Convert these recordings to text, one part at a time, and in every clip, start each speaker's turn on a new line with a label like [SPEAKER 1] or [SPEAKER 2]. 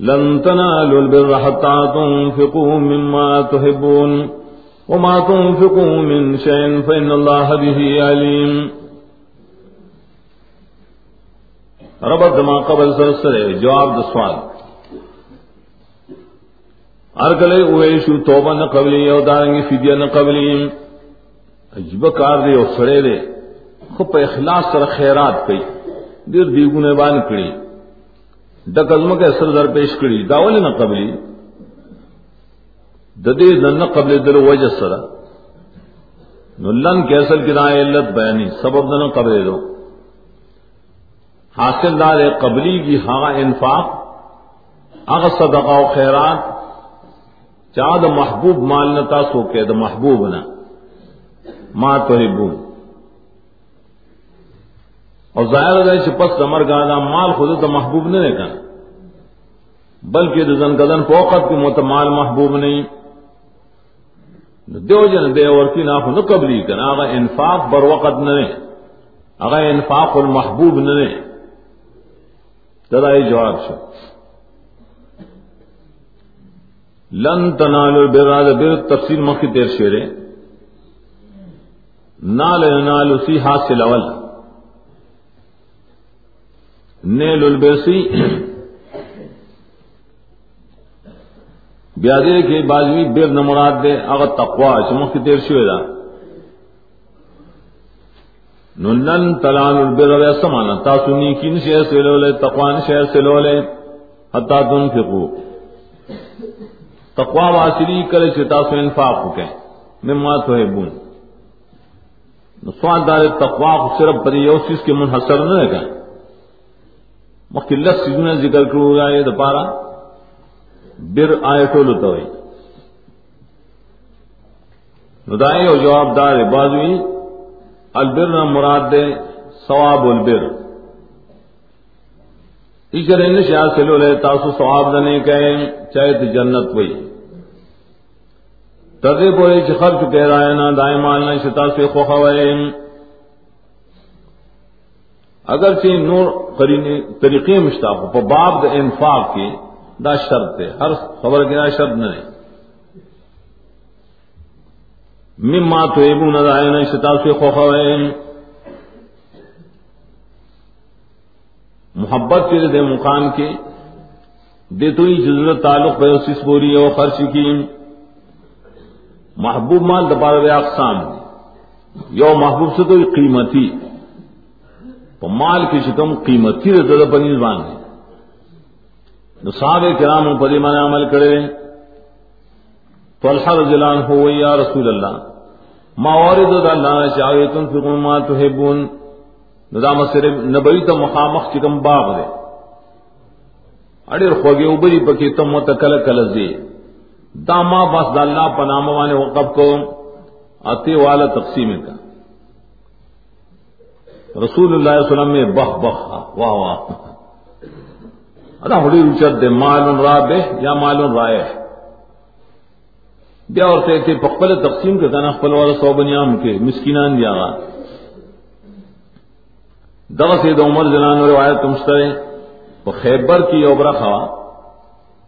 [SPEAKER 1] لن تنالوا البر حتى تنفقوا مما تحبون وما تنفقوا من شيء فإن الله به عليم. ربط ما قبل سرسرے جواب د سوال. ارکلے اوے شو توبہ نہ قبلی او دارنگی فدیہ نہ قبلی. عجیب کار دے او سڑے دے. خو په اخلاص سره خیرات کوي ډیر دیګونه باندې کړی د کزمه کې اثر در پیش کړی دا ولې نه قبلي؟ د قبل در وجه سره. نو لن کې اصل کې علت بیانی سبب نه قبل دو حاصل دار قبلی کی ہاں انفاق اغ صدقہ و خیرات چاد محبوب مال نتا سو کے د محبوب نہ ما تو اور ظاہر ہے کہ پس امر گانا مال خود تو محبوب نہیں کنا بلکہ رزن گزن فوقت کی موت مال محبوب نہیں۔ دیو جن دے اور کی ناخو نہ قبلی کنا اگر انفاق بر وقت نہ اگر انفاق المحبوب نہ تدا یہ جواب شو۔ لن تنالو البر بر تفسیر مخی تیر شیرے۔ نال نال اسی حاصل اول۔ نیل البیسی بیا دے کہ بازوی بیر نمراد دے اگر تقوا چمک کی دیر شوئے دا۔ ننن تلان البر و سمانا تاسو نیکین شہر سے لولے تقوان شہر سے لولے حتی تنفقو تقوا واسری کرے چھ تاسو انفاق ہو کے مما تو ہے بون سواد دار تقوا صرف پر یو کے منحصر نہ ہے مخلص سیزونه ذکر کړو راي د پارا بر آیتول ته وي نو دای او جواب دار بازوی البر نہ مراد دے ثواب البر. اجر ان شاء سلو لے تاسو ثواب دنے کہے چاہے تے جنت وئی تدے بولے چ خرچ کہہ رہا ہے نا دائمان نہ شتا سے خوخوائیں اگرچہ نور طریقے مشتاق ہو باب دا انفاق کی دا شرط ہے۔ ہر خبر کی دا شرط نہ مما تو ایبو نہ دائیں شتا سے خوخوائیں محبت کے دے مقام کے دے تو ہی جزرت تعلق پہ اس بوری اور خرچ کی۔ محبوب مال دبار اقسام۔ یو محبوب سے تو قیمتی۔ تو مال کې کی شکم قیمتی رضا بنی زبان ہے نصاب کرام پدی من عمل کړي کرے تو الحر جلان ہو یا رسول اللہ، ما وارد اللہ چاہے تم فکم ما تحبون۔ نظام صرف نبوی تو مخامخ چکم باغ دے۔ اڑیر خوگے اوبری پکی تم متکل کلزی دا ما بس دا اللہ پنام وانے وقف کو۔ اتی والا تقسیم کا۔ رسول اللہ علیہ وسلم میں بخ بخ واہ واہ۔ ادا ہوڑی رچت دے مال رابح یا مال رائے بیا اور کہ پخپل تقسیم کے کنا خپل والا سو بنیام کے مسکینان دیا گا دغ سے دو عمر جنان روایت تم تمسترے وہ خیبر کی یوبرا خوا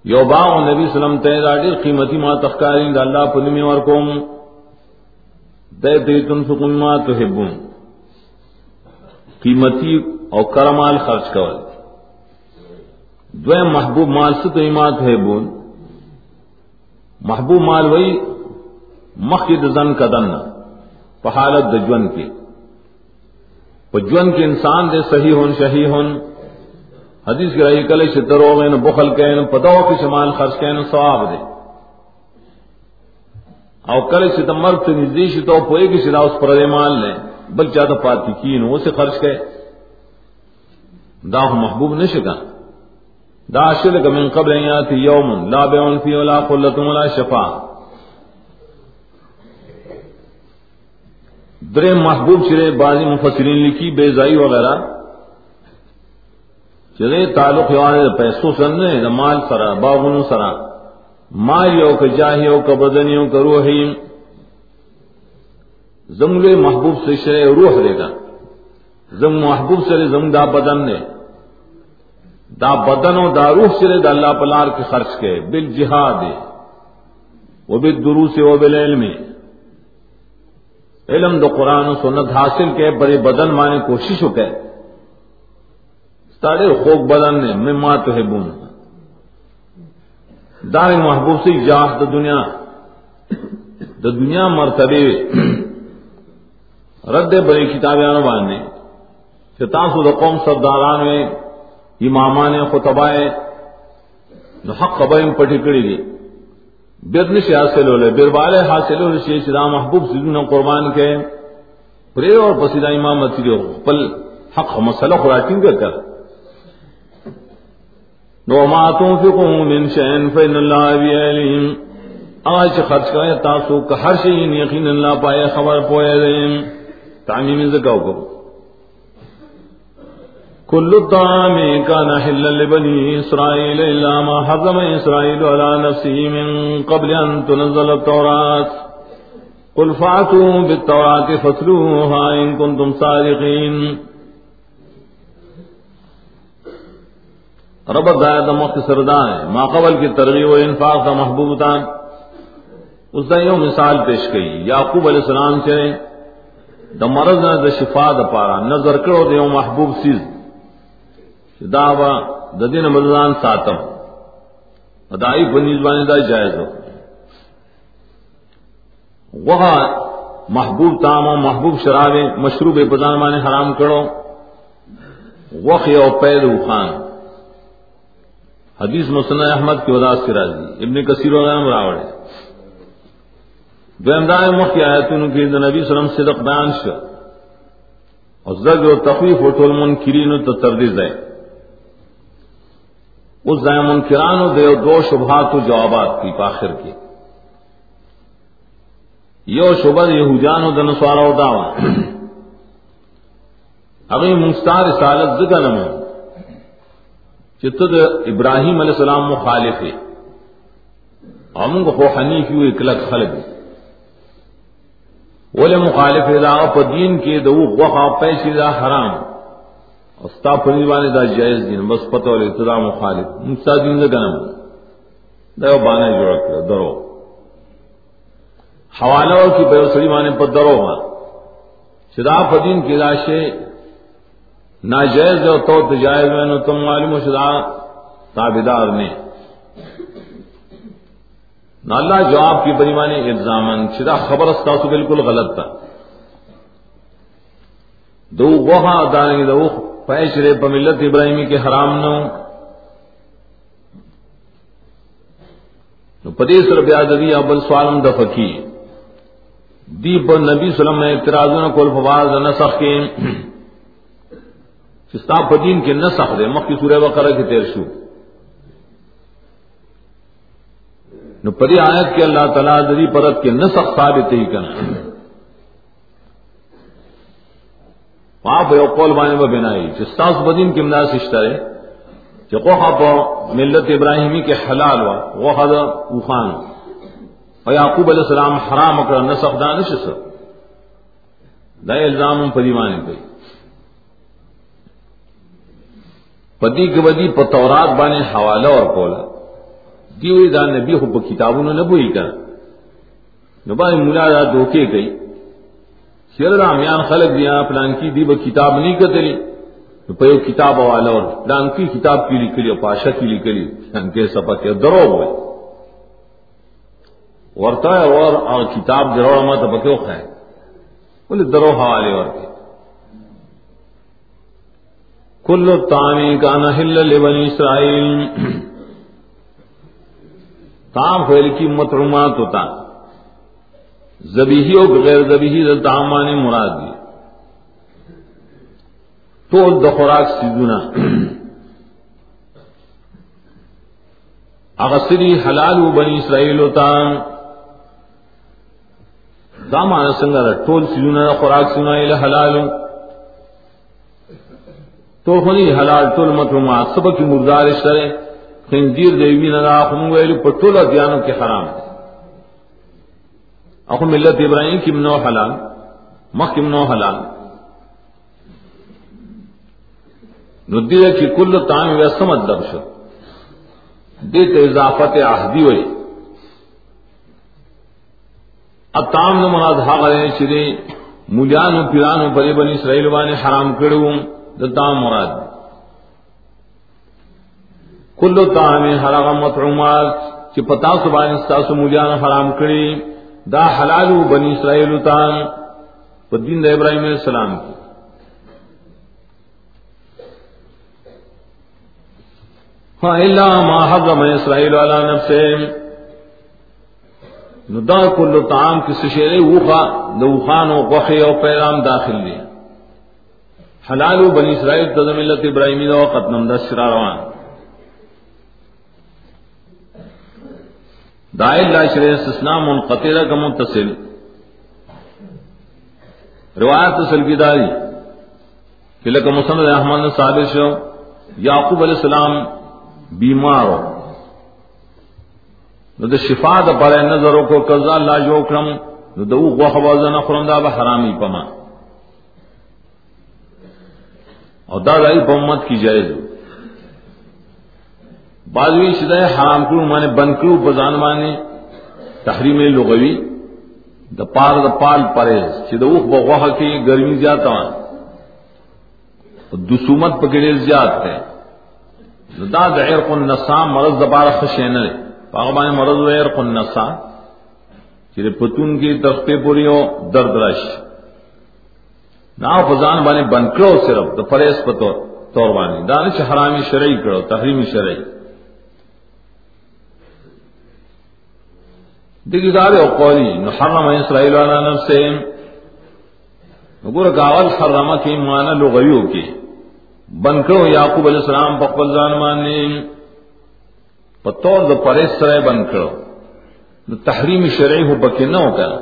[SPEAKER 1] یوبا و نبی سلم تے راڈی قیمتی ما تخکاری دا اللہ پنمی اور کوم دے دے تنفقن ما تحبون. قیمتی او کرمال خرچ کول. دویم محبوب مال سے تو ایمات ہے بون محبوب مال وہی مخید زن کا دن پہالت دجون کی پجون کے انسان دے صحیح ہون، شہی ہون. حدیث کی رہی کلے سے درو میں بخل کین کے پتو کی شمال خرچ کے ثواب دے. او کله کلے سے مرد سے نزدیش تو پوئے کی سلا اس پر مال لیں بل زیادہ پاتی کی نو سے خرچ کے دا محبوب نشکا دا شرک من قبل ان یاتی یوم لا بیون فی ولا قلت ولا شفا در محبوب چرے بعضی مفسرین لکھی بے زائی وغیرہ۔ چرے تعلق یوان پیسوں سن نے مال سرا باغن سرا۔ مال یو کہ جاہیو کہ بدنیو کہ روحیم۔ زمگ محبوب سے شرے روح دے گا زم محبوب سے زم دا بدن نے دا بدن و دا روح سرے دا اللہ پلار کے خرچ کے. بل جہاد وہ بل درو سے وہ بل علم علم دو قرآن و سنت حاصل کے بڑے بدن مانے کوشش ہو کے. سارے خوب بدن نے میں ماں تو ہے بون دار محبوب سے جاہ دا دنیا. دا دنیا مرتبے رد بڑی کتابیں باندھنے تاسو دا سرداران میں امامان خطبائے نو حق خبریں پٹی کڑی دی۔ بیرن سے حاصل ہو بیر والے حاصل ہو لے چدا محبوب سیدنا قربان کے۔ پرے اور پسیدہ امام مسیح پل حق مسئلہ خوراٹیں گے کر۔ نو ما تنفقوا من شيء فإن الله بعليم آج خرچ کرے تاسو کہ ہر شيء یقین اللہ پائے خبر پوئے دیں۔ تعمیم زکاو کو كل الطعام كان حلا لبني إسرائيل إلا ما حرم إسرائيل على نفسه من قبل أن تنزل التوراة۔ قل فعتوا بالتوراة فاتلوها إن كنتم صادقين رب دایا دا مخت سردان ہے۔ ما قبل کی ترغیب و انفاق دا محبوب تان اس دا یوں مثال پیش گئی یعقوب علیہ السلام سے دا مرض نہ دا شفا دا پارا نظر کرو دا یوں محبوب سیز دا با دا دین مددان ساتم. ادائی بنیزبانی دا جائز ہو وہ محبوب تام و محبوب شراب مشروب بدان مانے حرام کرو وقی او پید خان. حدیث مسن احمد کی وضاحت سے راضی ابن کثیر وغیرہ راوڑ دو امداد مخ کی آیتوں کی نبی سلم صدق بیان شو. اور زرگ و تخویف و ٹول منکرین تو تردید ہے اس دائم منکران و دیو دو شبہات و جوابات کی پاخر کی یو شبہ یہودیان و دنسوارا و دعوا اگر مستار رسالت ذکر نمو چتد ابراہیم علیہ السلام مخالف ہے ہم کو حنیف یو اکلک خلق ولی مخالف دا پا دین کے دو وقا پیسی دا حرام. او ستا استا پنیوانے دا جائز دین، بس پتہ ولی اتدا مخالف. مستا دین دا گنم. دا یو بانے جوڑا کرو درو. حوالہ کی بیو سلیمانے پر درو ہاں چدا پا دین کی دا ناجائز جو تو تجائز میں تم معلوم شدہ تابدار نے. نہ اللہ جواب کی بریمانی الزامن شدہ خبر استاسو بالکل غلط تھا۔ دو وہاں دانے دو پیش رے پملت ابراہیمی کے حرام نو۔ نو پدیس ربیا دی ابل سوالم دفکی دی پر نبی سلم نے اعتراضوں کو الفواز نسخ کے چستا پدین کے نسخ دے مخ سورہ بقرہ کی تیر شو۔ نو پدی آیت کے اللہ تعالیٰ دری پرت کے نسخ ثابت ہی کرنا آپ یو قول بانے میں بنائی. چستاس بدین کی امداد سشترے کہ قوخا پا ملت ابراہیمی کے حلال وا. وہ حد اوخان. اور یعقوب علیہ السلام حرام اکڑا نسخ دانش سر دا الزام پدی مانے گئی پتی کے بدی پتورات بانے حوالہ اور کولا. دی ہوئی دا نبی خو کتابوں نے بوئی کر نبا ملا دا دوکے گئی شیر رامیان خلق دیا پلان کی دی وہ کتاب نہیں کتلی. پہ کتاب والا اور پلان کی کتاب کی لکھ لی پاشا کی لکھ لی ان کے سپا کے درو ہوئے. ورتا ہے اور کتاب درو مت بکیو خائے بولے درو حوالے اور کے. کل تامی کا نہل لبنی اسرائیل. تام فیل کی مترمات ہوتا۔ زبیہی اور غیر زبیحی زبیہی تامانی مراد دی۔ تو د خوراک سیدنا اغسری حلال و بنی اسرائیل ہوتا۔ دامان سنگا ٹول سیدنا خوراک سیدنا حلال۔ تو خنی حلال ټول مطلوما سبق کی مردار شرے خنزیر دیوی نہ خم ویل پټول دیانو کې حرام اخو ملت ابراہیم کی منو حلال، مخ کی منو حلال. ندی کی کل تام ویسم ادب شو. دیت اضافت آہدی ہوئی اب تام نو مراد ہا غلے چرے مجانو پیرانو بری بنی اسرائیل وانے حرام کړو کرو دتام مراد دی. کلو تام حرام مطعومات چی پتا سبان استاسو مجانو حرام کری، دا حلالو بنی اسرائیل تام پا دین دا ابراہیم علیہ السلام کی۔ ہاں اللہ ما حضم اسرائیل علی نفسے نو دا کل طعام کی سشیرے وخا دو خان و غخی و پیغام داخل دی۔ حلال بنی اسرائیل تد ابراہیمی دا وقت نم دس روان۔ دا اللہ شریع استثناء منقطع کا متصل روایت تصل کی داری کہ لکہ مسند احمد نے ثابت شو، یعقوب علیہ السلام بیمار ہو نو د شفا د پر نظر کو قضا الله جو کرم، نو د غوخ وزن خرم دا به حرامي پما. او دا دای په امت کی جایز بعضوی شدہ حرام کرو، مانے بند کرو، بزان مانے، تحریم لغوی د پار د پال پرهز چې د اوخ بغوخه کې ګرمي زیاته وان دسومت پکړې زیات ده دا د عرق النسام مرض د بار خشینه پاغبان مرض ویر قنسا چیر پتون کی تختے پوری ہو، درد رش۔ نا فزان بانے بند کرو صرف تو پریس پتو طور بانی دانش حرامی شرعی کرو، تحریمی شرعی۔ دیکھی دار او قولی. نو حرم اسرائیل علی نفسه نگور کاول حرمہ کی معنی لغویو کی. بند یعقوب علیہ السلام په پقبل زان ماننے پتور د پرېس سره بند کړو د تحریم شرعي هو بکې نه وکړه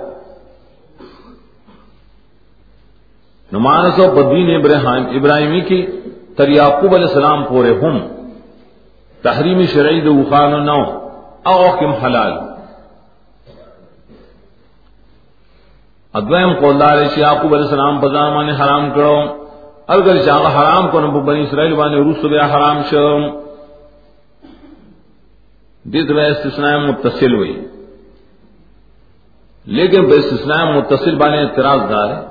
[SPEAKER 1] نو مانسو بدین ابراہیم ابراہیمی کی تر یعقوب علیہ السلام پورے ہم. تحریم شرعی دو خان نو. او کم حلال. ادویم قولدار شی یعقوب علیہ السلام بزان مانے حرام کرو۔ اگر چاہ حرام کرو بنی اسرائیل بانے روس بیا حرام شو۔ دید میں استثناء متصل ہوئی۔ لیکن بے استثناء متصل بانے اعتراض دار ہے۔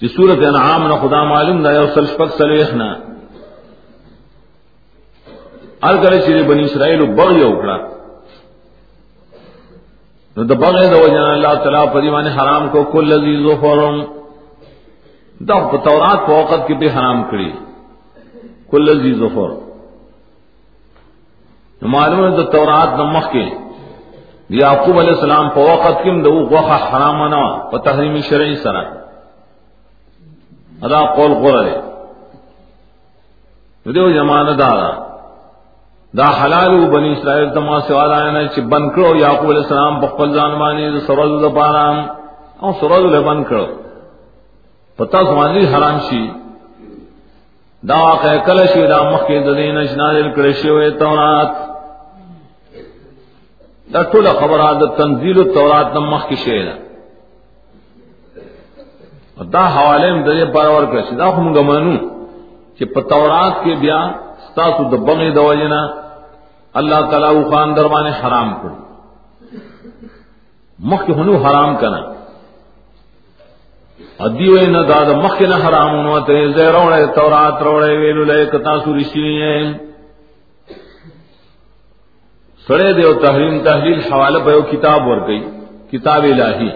[SPEAKER 1] جی جس صورت انعام نہ خدا معلوم دا یو سلشپک سلیخنا ار کرے چیرے بنی اسرائیل بغی اکڑا نو دا بغی دا وجنا اللہ تعالیٰ پریمان حرام کو، کل لذیذ و فورم دا تورات کو وقت کی بھی حرام کری کل لذیذ و فورم معلوم ہے تورات نمخ کے یعقوب علیہ السلام په وخت کې د غوخه حرام نه په تحریمی شرعي سره. ادا قول غره دیو زمانہ دارا دا حلال و بنی اسرائیل تما سوال آیا نه چې بند کړو یعقوب علیہ السلام په خپل ځان باندې سرول د بارام او سرول له بند کړو پتا ځواني حرام شي دا واقع کله شي دا مخکې د دین نشنال کړی شوی تورات۔ دا ټول خبره د تنزيل التورات د مخ کې شی ده دا حواله هم د بارور کړی دا هم غمنو چې په تورات کې بیا ستاسو د بغي د وجنه الله تعالی او خان دروانه حرام کړ. مخ کې هنو حرام کنا ادیو نه دا د مخ نه حرام نو ته زه تورات وروړې ویلو لکه تاسو رښتینی سڑے دے تحریم، تحلیل حوالہ پہ کتاب ور گئی کتاب الہی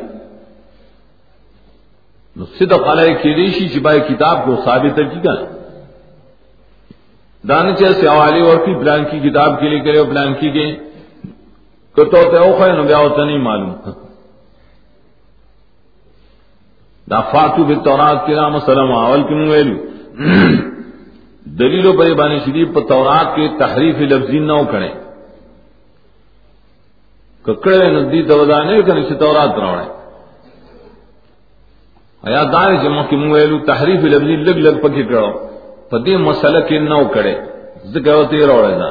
[SPEAKER 1] نو صدق علیہ کی ریشی چپائے کتاب کو ثابت کی گئی گا دانچہ سے حوالے اور کی پلان کی کتاب کے لیے کرے پلان کی گئے کتو تے او خیر نبیا ہوتا نہیں معلوم دا فاتو بے تورات کے نام سلام اول کی ویلو۔ دلیلوں پر بانی شریف پر تورات کے تحریف لفظی نہ کریں۔ ککڑے ندی دوزانے کنه چې تورات راوړې ایا دار چې مو کې موږ تحریف لفظي لګ لګ پکې کړو په دې مسله کې نو کړي ځکه وته راوړې نه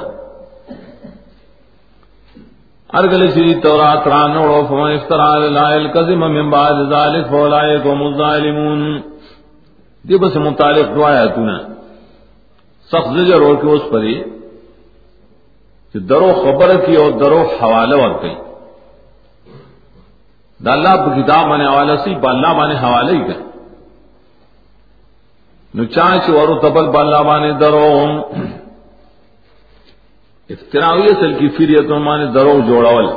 [SPEAKER 1] ارګل چې تورات را نوړو، فمن افترا لا الکذب من بعد ذلك فاولئک هم الظالمون. دې بس متعلق دعا دعایتونه سخت زجر اور کے اس پری کہ درو خبر کی اور درو حوالہ اور گئی دا اللہ کتاب مانے حوالہ سی باللہ مانے حوالے ہی گئے نو چانچ اور تبل باللہ مانے درو افتراوی اصل کی فریتوں مانے درو جوڑاول.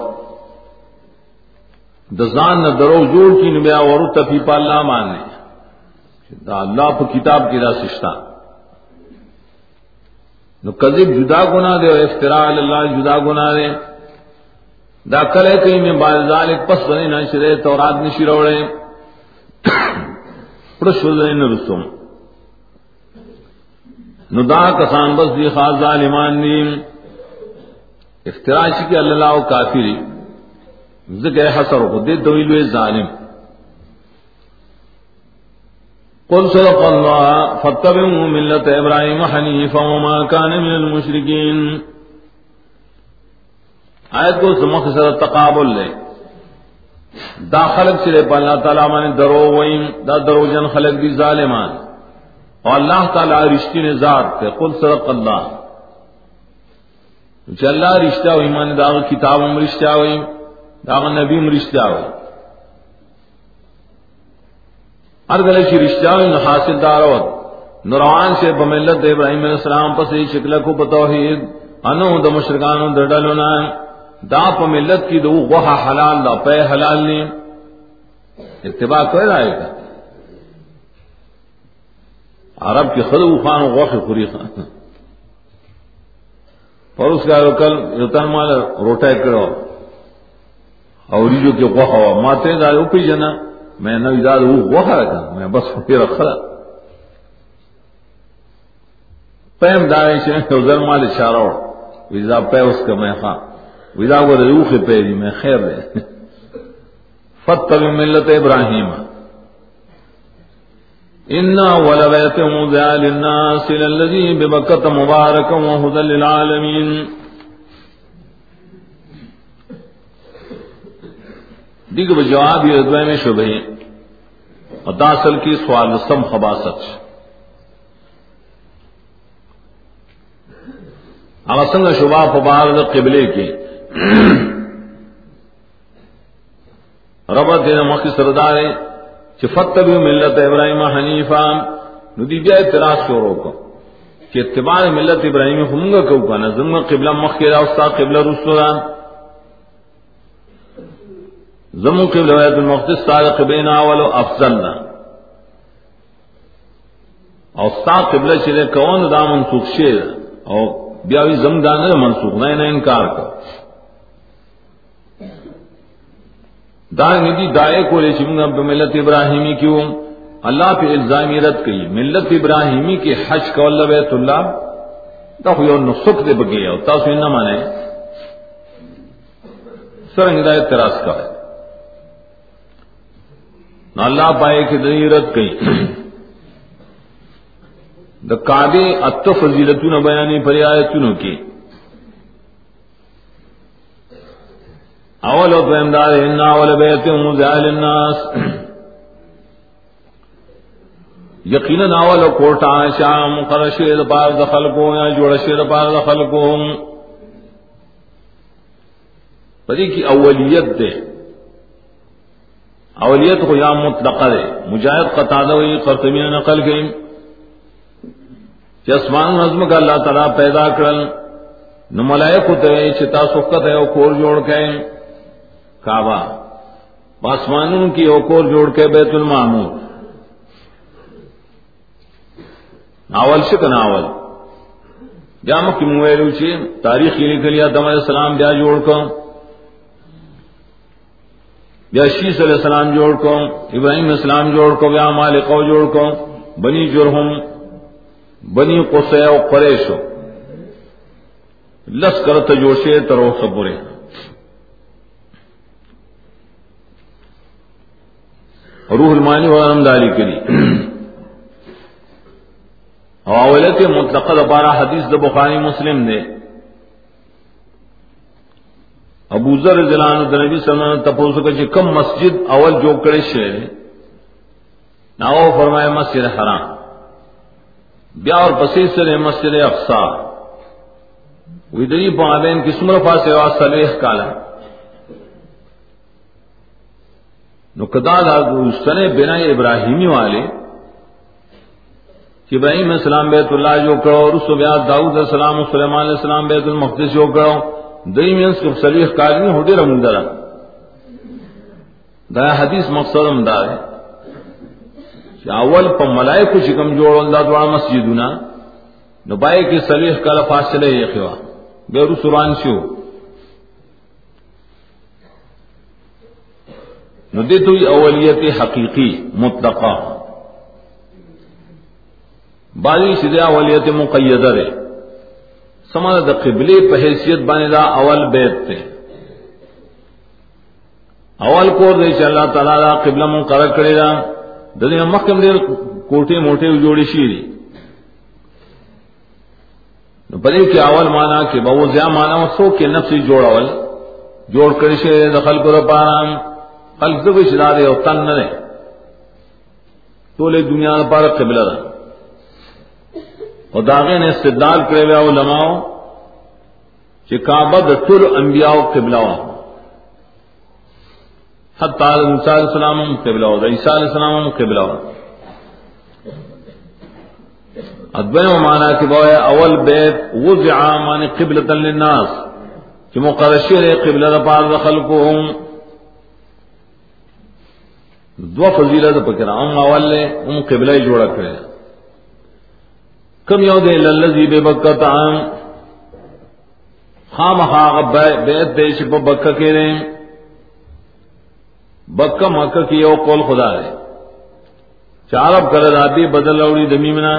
[SPEAKER 1] دزان نہ درو جوڑ کی نبیا اور تفی پاللہ مانے دا اللہ پہ کتاب کی دا سشتہ نو کذب جدا گنا دے اور افتراء اللہ جدا گنا دے. دا کلے کئی میں بعد ذالک پس بنے نہ شرے تورات نشی روڑے. پرش وزن رسوم. نو دا کسان بس دی خاص ظالمان نیم افتراء شکی اللہ و کافری ذکر حسر کو دے دویلوے ظالم. قل صدق الله فاتبعوا ملة إبراهيم حنيفا وما كان من المشركين آیت کو سمخ سر تقابل لے. دا خلق چلے پا اللہ تعالیٰ مانے درو ویم دا درو جن خلق دی ظالمان. اور اللہ تعالیٰ رشتی نے ذات تے قل صدق اللہ۔ چل اللہ رشتہ ہوئی، مانے دا کتاب رشتہ ہوئی، دا نبی رشتہ ہوئی۔ ہر گلے کی رشتہ حاصل دار او نوران سے بملت ابراہیم علیہ السلام پس شکل کو بتوحید انو د مشرکان د ډلونا دا په ملت کی دو غوها حلال دا، پے حلال نی اتباع کوي راي کا؟ عرب کی خلو خان غوخ خوري خان. پر اس کا کل یتن مال روٹا کړو اور جو کہ غوخه ماته دا او پی جنا. میں نو اجازت وہ وہاں رکھا میں بس پھر رکھا پیم دارے سے ذر مال اشارہ ویزا پے اس کا میں خاں ویزا وہ روح پہ جی میں خیر دے. فتب ملت ابراہیم. انا ولبیت مذع للناس للذی ببکت مبارکا وہدا للعالمین دیگر جواب یہ ادوے میں شبہ اور داسل کی سوال سم خباست اب سنگ شبہ پبار قبلے کی ربط دین مخی سردار چفت بھی ملت ابراہیم حنیفہ ندی بیا اعتراض شروع کو کہ اتباع ملت ابراہیم ہوں گا کیوں کا نظم قبلہ مخ کے راستہ قبلہ رسولان زمو کے روایت المقدس صادق بین اول و افضل نہ اور سا قبلہ چلے کون دا منسوخ شیر اور بیاوی زم دان منسوخ نہ نہ انکار کر دا ندی دائے کو لے چمگا ملت ابراہیمی کیوں؟ اللہ پہ الزامی رد کی ملت ابراہیمی کے حج کا اللہ بیت اللہ۔ دا کوئی نسخ دے بگیا تاسو نہ مانے۔ سرنگ دا اعتراض کا ہے۔ نہ اللہ پائے کہ دریرت کئی دا کعبے ات فضیلتوں نہ بیانی پر آیتوں کی۔ اول و دویم دار ان اول بیت مزال الناس. یقینا اول کوٹا شام قرشید پار دخل کو یا جوڑ شیر پار دخل کو پدی کی اولیت دے. اولیت کو یا مطلق دے. مجاہد قطادہ ہوئی قرطبی نقل گئی کہ اسمان نظم کا اللہ تعالیٰ پیدا کرل نو ملائک ہوتے چتا سکت ہے او کور جوڑ کے کعبہ۔ آسمانوں کی او کور جوڑ کے بیت المعمور۔ ناول شک ناول؟ جامع کی مویلو چی تاریخ یہ لکھ لیا دم علیہ السلام بیا جوڑ کر۔ یا شیس علیہ السلام جوڑ کو ابراہیم السلام جوڑ کو یا مالک جوڑ کو بنی جرہم، بنی قصے و قریش۔ لس کرت جوشے ترو سبرے روح المانی و داری کری اولت مطلق بارہ حدیث د بخاری مسلم نے ابو ذر جلان د نبی صلی اللہ علیہ وسلم تپوس کو کہ کم مسجد اول جو کڑے شے ناو فرمایا مسجد حرام. بیا اور پسی سے مسجد افسا ادری پابین کسمر پا سے سلیح کالا ہے نقدا سنے بنا ابراہیمی والے کہ ابراہیم السلام بیت اللہ جو کرو، اور اس بیا داؤد علیہ السلام، سلیمان علیہ السلام بیت المقدس جو کرو دئی مینس کے سلیح کال نہیں ہوٹے رمندرا دا حدیث مقصد امدار ہے کہ اول پا ملائے کو چکم جوڑ اللہ دوڑا مسجدنا نبائے کی سلیح کالا فاصلے یہ خوا بے رسولان شو ندیت ہوئی اولیت حقیقی، مطلقہ۔ بازی سدیا اولیت مقیدہ رے سمجھ دا قبلی پہ حیثیت بانے دا اول بیت تے اول کو دے چ اللہ تعالی دا قبلہ من قرار کرے دا۔ دنیا مخکم دے کوٹے موٹے جوڑی شیری بلے کہ اول مانا کہ بہو زیا مانا سو کے نفسی جوڑ اول جوڑ کر دخل کرو پارام۔ خلق دو دے او تن نہ تو لے دنیا پر قبلہ دا اور داغے نے استدلال کرے ہوئے علماء کہ کعبہ د تر انبیاء قبلہ حتی موسی علیہ السلام قبلہ ہو عیسیٰ علیہ السلام قبلہ ہو ادبن مانا کہ وہ اول بیت وضع مان قبلۃ للناس، کہ مقرشی رے قبلہ پار خلقهم دو فضیلت پکرا ام اول لے ام قبلہ جوڑا کرے کم یو دے، للذی بے بکت عام خام خاغ بیت دے شپ بکہ کے رے بکہ مکہ کی یو قول خدا ہے چارب کر رادی بدل اوڑی دمیمنا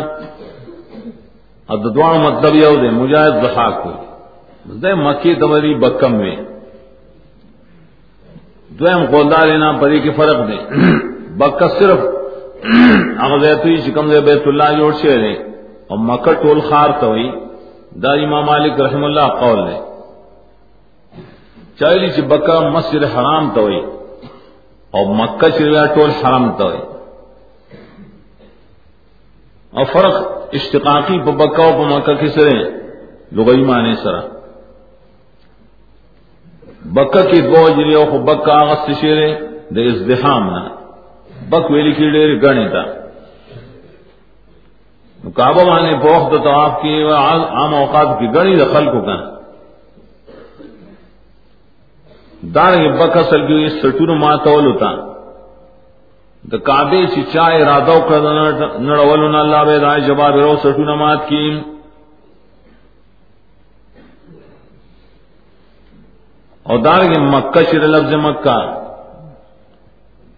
[SPEAKER 1] ادوان مطلب یو دے، مجاہد ضحاک ہوئی۔ دے مکی تمری بکم میں۔ دویم قولدار اینا پری کی فرق دے۔ بکا صرف اغزیتوی چکم دے بیت اللہ جوڑ شے دے۔ اور مکہ ٹول خار توئی دا امام مالک رحم اللہ قول دے۔ چاہلی چی بکا مسجد حرام توئی اور مکہ چرویا ٹول حرام توئی اور فرق اشتقاقی پا بکا و پا مکہ کس رہے لغوی معنی سرہ بکا کی دو جری او خو بکا آغست شیرے دا ازدحام نا۔ بک ویلی کی دیر گنی تا۔ کعبہ مانے پوخت طواف کی عام اوقات کی گنی دا خلقو کن دارنگی بک اصل کی اس سٹون ماتولو تا۔ دا کعبے چی چاہے رادو کردنا نڑولو نا اللہ بے دائی جباب رو سٹون مات کی اور دار کے مکہ شر لفظ مکہ۔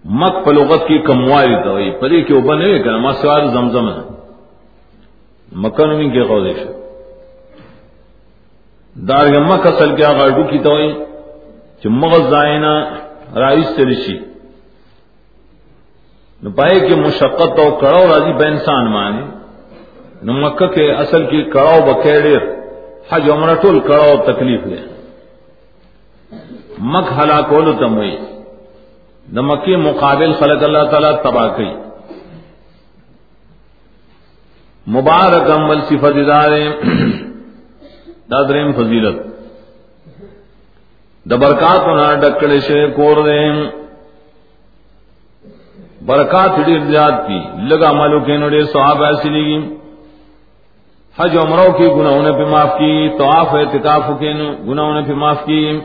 [SPEAKER 1] مک پلوغت کی کمواری تو وہی پری کے اوپر نہیں کرنا مسوار زمزم ہے۔ مکہ نمی کے قوش دار کے مک اصل کیا گاڑو کی تو جو مغز زائنا رائس سے رشی نہ پائے کہ مشقت تو کڑاؤ راضی بے انسان مانے۔ نہ مکہ کے اصل کی کڑاؤ بکیڑے حج عمرہ ٹول کڑاؤ تکلیف لے مک ہلاکول تم ہوئی۔ نہ مکی مقابل خلق اللہ تعالی تباہ کی۔ مبارک امل صفت ادار دادریم فضیلت۔ د برکات نہ ڈکڑے سے کور دیں برکات ڈیر زیاد کی۔ لگا مالو کے نڑے صحاب ایسی لگی۔ حج عمروں کی گناہوں نے بھی معاف کی تو آپ اعتکاف کے گناہوں نے بھی معاف کی۔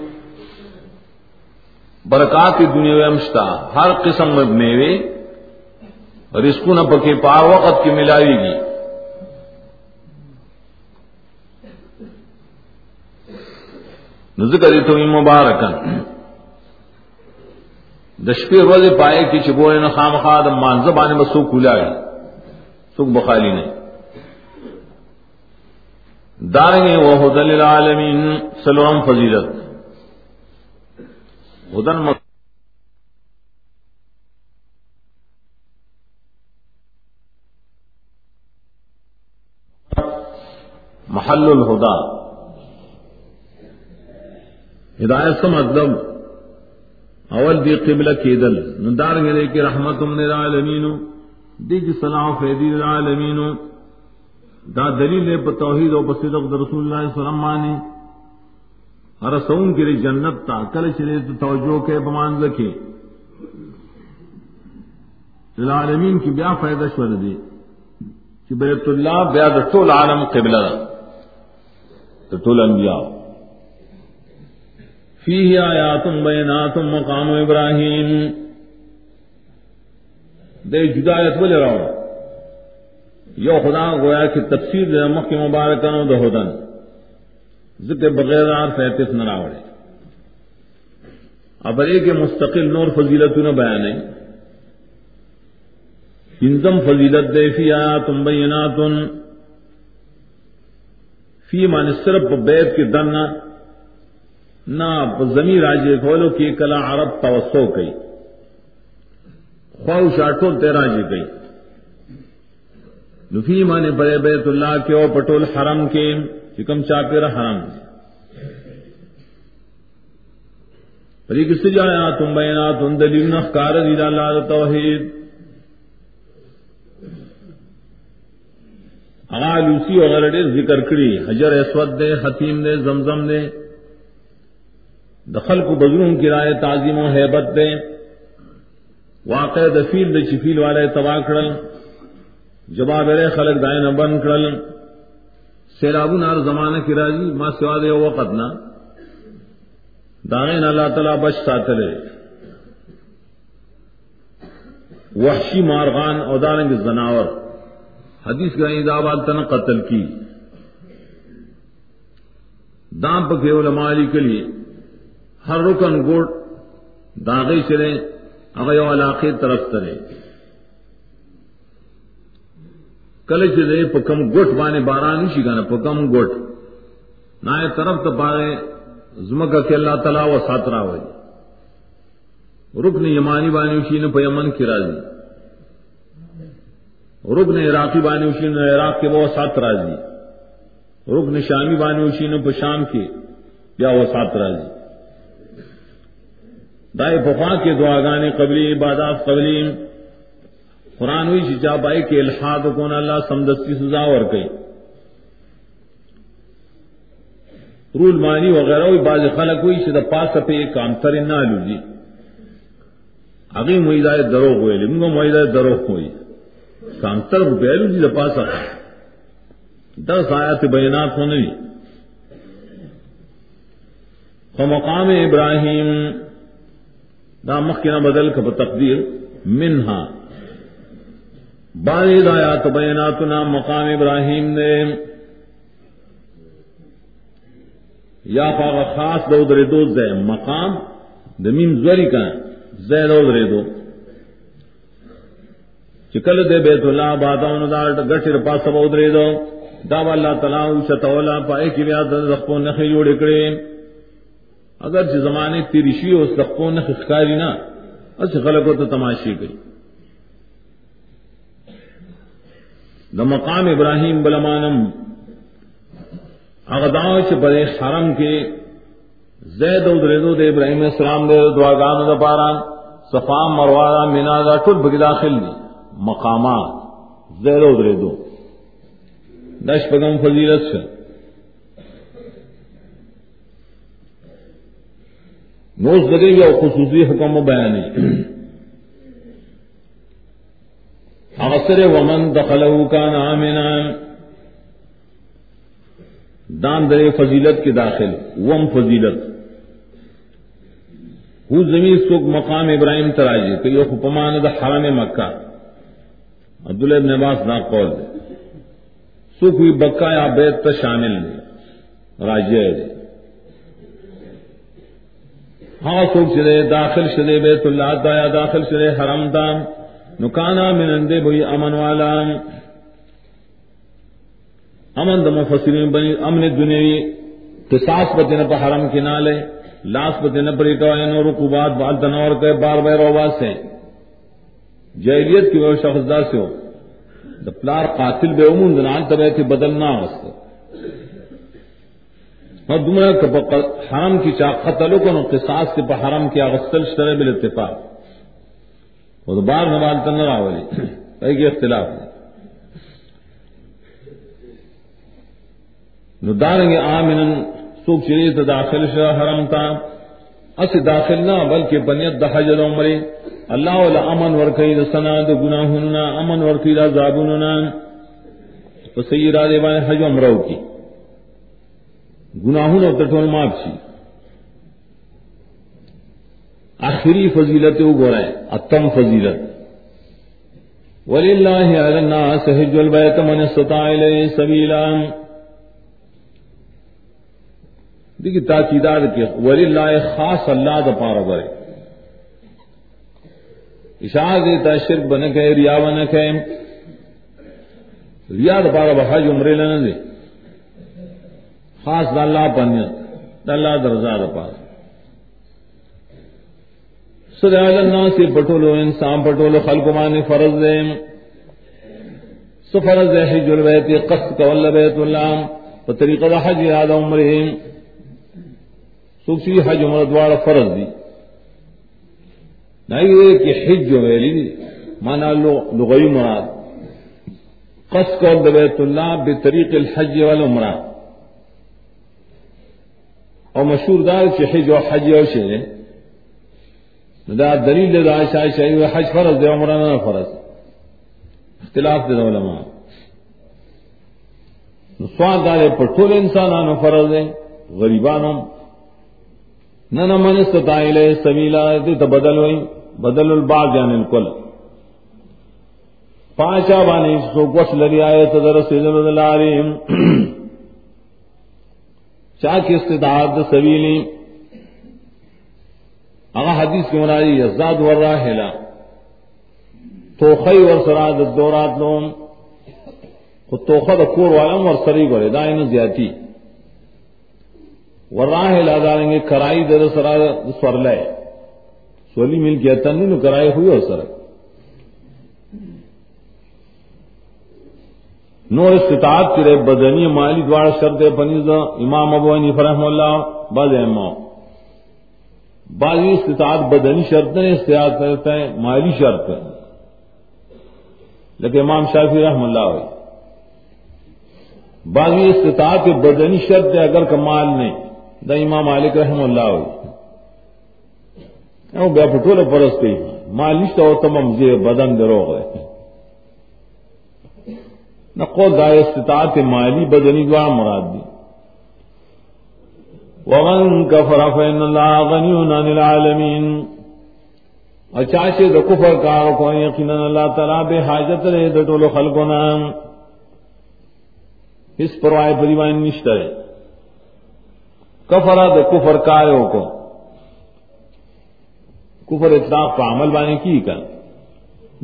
[SPEAKER 1] برکات دنیا امشتا. ہر قسم میں میوے رسکو نہ پکے پار وقت کی ملاوی گی. ذکر تو مبارکن دشپی روز پائے کی چبوڑے نہ خام خاد مانزہ بانے بس سوکھ کھلا گئی سکھ بخالی نے داریں وہ حدل العالمین سلام فضیلت. ہدن مت محل الہدا. ہدایت کا مطلب اول دی قبلہ کی دل ندار گرے کی رحمت من العالمین دی کی صلاح فیدی العالمین دا دلیل ہے توحید و صدق رسول اللہ صلی اللہ علیہ وسلم مانی ہر سون کے لیے جنت تا، کل چلے تو توجہ کے بمان رکھے العالمین کی بیا فائدہ شور دے کہ بیت اللہ بیا ٹول عالم قبلہ ٹول انبیاء۔ فيه آیات بینات مقام ابراہیم۔ دے جدایت بولے رہو یو خدا گویا کہ تفسیر دے مخ کی مبارکانو دے ذکر بغیر آر فیتس نراوڑے۔ اب ایک مستقل نور فضیلت نہ بیان ہے۔ انزم فضیلت دے فی آیات بینات فی مان صرف بیت کے دن نہ زمین راجے کھولو کی کلا عرب توسو کئی خواہ شاٹو تیرا جی گئی نفی مانے بڑے بیت اللہ کے او پٹول حرم کے۔ چکم چاپیر حرم پری کس جایا تم بینا تم دلیل نخکار دید اللہ توحید۔ اغا لوسی وغیرہ ذکر کری، حجر اسود دے، حتیم دے، زمزم دے۔ دخل کو بزروں کی رائے تعظیم و حیبت دے۔ واقع دفیل د چفیل والے تباہ کڑل۔ جواب رے خلق دائیں نہ بن کڑل سیلاب نار زمانہ کی راجی ماں سوا دے وقت نہ دائیں اللہ تعالی بچ ساتلے وحشی مارغان اور دارنگ زناور۔ حدیث کا دابال تن قتل کی۔ دام پکے علماء علی کے لیے ہر رکن گوڑ داغی چلے اگر علاقے طرف ترے۔ کل چلے پکم گوٹ بانے باران شی گانا پکم گوٹ۔ نہ طرف تو پارے زمکا کے اللہ تعالیٰ و ساترا ہوئی رکن یمانی بانی اسی نے پیمن کی راضی۔ رکن عراقی بانی اسی نے عراق کے وہ سات راضی۔ رکن شامی بانی اسی نے شام کے یا وہ سات راضی۔ دائے بفا کے دعا گانے قبلی، عبادات قبلی۔ قرآن ہوئی شچا بائی کے الحاد کون اللہ سمدس کی سزا اور کئی۔ رول مانی وغیرہ ہوئی باز خلق ہوئی شدہ پاس پہ ایک کام تر نہ لو جی۔ اگی معیدہ دروغ ہوئے لنگو معیدہ دروغ ہوئی۔ کام تر پہلو جی پاس دس آیات بینات ہونے فمقام ابراہیم دا مخنا بدل کب تقدیر منہا۔ بارد آیا تو بیناتنا مقام ابراہیم نے یا پاغ خاص دو درے دو زے مقام دمین زوری کا زے دو درے دو چکل دے بیت اللہ باداؤن دا گٹر پاس بو درے دو دا اللہ تعالیٰ چتولا پائے کی بیاد رخپو نخی جوڑ اکڑے اگر جس زمانے تیرشی ہو سکوں نہ خسکاری نہ اچھا غلط تو تماشی گئی دا مقام ابراہیم بلمانم. اغداؤں سے بڑے حرم کے زید ریدو دے ابراہیم السلام دے دعا گان پارا صفام مروارا مینا دا ٹل بگی داخل دی. مقامات، زید ریدو دش پگم فضیلت سے. نوز لگے یا خصوصی حکم و بیانی اغسر ومن دخلو کا نامنا دان در فضیلت کے داخل، وم فضیلت. ہو زمین سوک مقام ابراہیم تراجی تو یہ حکمان دا حرم مکہ. عبداللہ ابن عباس دا قول دے. سوک ہوئی بکا یا بیت تا شامل دے راجی دے جی. ہاں سوک چلے داخل چلے بیت اللہ دایا داخل چلے حرم دام. نکانا من اندے بھئی امن والا. امن دم فصلیں بنی امن دنیوی قصاص بتن پہ حرم کے نالے، لاس بتن پر اتوائن اور رکوبات بال تنور کے بار بار روبات سے. جہلیت کی وہ شخص دا سے ہو. دا پلار قاتل بے امون دنان تبے تھی بدلنا وسط اور دمرا حرم کی چاہ قتلوں کو قصاص کے پہ حرم کی اغسل شرح بل اتفاق وہ تو بار نوال تن راولی کئی کے اختلاف ہے۔ نو دارنگ آمنن سوک چریت داخل شا حرم تا۔ اس داخل نہ، بلکہ بنیت دا حج دا عمری اللہ والا امن ورکی دا سنا، دا گناہننا امن ورکی دا زابننا پسی را دے بانے حج عمرو کی۔ گناہن اور تٹول معاف چی آخری فضیلت وہ گو رہے اتم فضیلت۔ وللہ علی الناس حج البیت من استطاع الیہ سبیلا دیکھی تاکیدات کے ولی اللہ خاص اللہ دا پارا برے اشاہ دیتا شرک بن کے ریا بن کے ریا دا پارا بحج عمرے لینا دے۔ خاص دا اللہ پنیت دا اللہ درزا دا پارا۔ سدہ اللہ سے پٹولو انسان پٹولو خلق مانی فرض دے۔ سو فرض دے حج البیت، قصد کول بیت اللہ پتریقہ دا حج یاد عمرہم۔ سوچی حج عمر دوار فرض دی۔ نہیں کہ حج جو ویلی دی، مانا لغوی مراد۔ قص کر بیت اللہ بطریق الحج والعمرہ۔ اور مشہور دار کہ حج و حج اور شے دا دلیل دا شاہ شاہی حج فرض دے عمرہ نہ فرض. اختلاف دے علماء. نو سوال دار پر ٹول انسانانو فرض دے غریبانوں نہ نہ من استطاعل سبیلا تو بدل ہوئی بدل الباغ یعنی الکل. پانچا بانی سو گوش لری آئے تو در سیدن اللہ چاہ کی استطاعت سبیلی اگا حدیث کی منادی یزداد ور راہلا تو خی ور سراد دورات لوم خود تو خود کور والم ور سری گرے دائن زیادتی وراہ لا داریں گے، کرائی در سرا سور لے. سولی مل کے تن نو کرائی ہوئی ہو سر. نو استطاعت کرے، بدنی مالی دوار شرط پنیز امام ابو انی فرحم اللہ، بعض امام. بعضی استطاعت بدنی شرط نے استعاد کرتا ہے مالی شرط لیکن امام شافی رحم اللہ ہوئی۔ بعضی استطاعت بدنی شرط ہے اگر کمال نہیں۔ دا امام مالک رحم اللہ ہوئی۔ او بیا پٹول پرس کئی مالش تو تمام زی بدن درو گئے نہ قول دا استطاعت مالی بدنی دوار مراد دی ومن اچھا کفر فإن اللہ غنی عن العالمین اچاچے دا کفر کارو کو یقینا اللہ تعالی بے حاجت رہے دا ٹولو خلقنا اس پروائے پریوان نشتر ہے. کفرا کفر کایو کو. کفر اطلاق کا عمل بانے کی کن.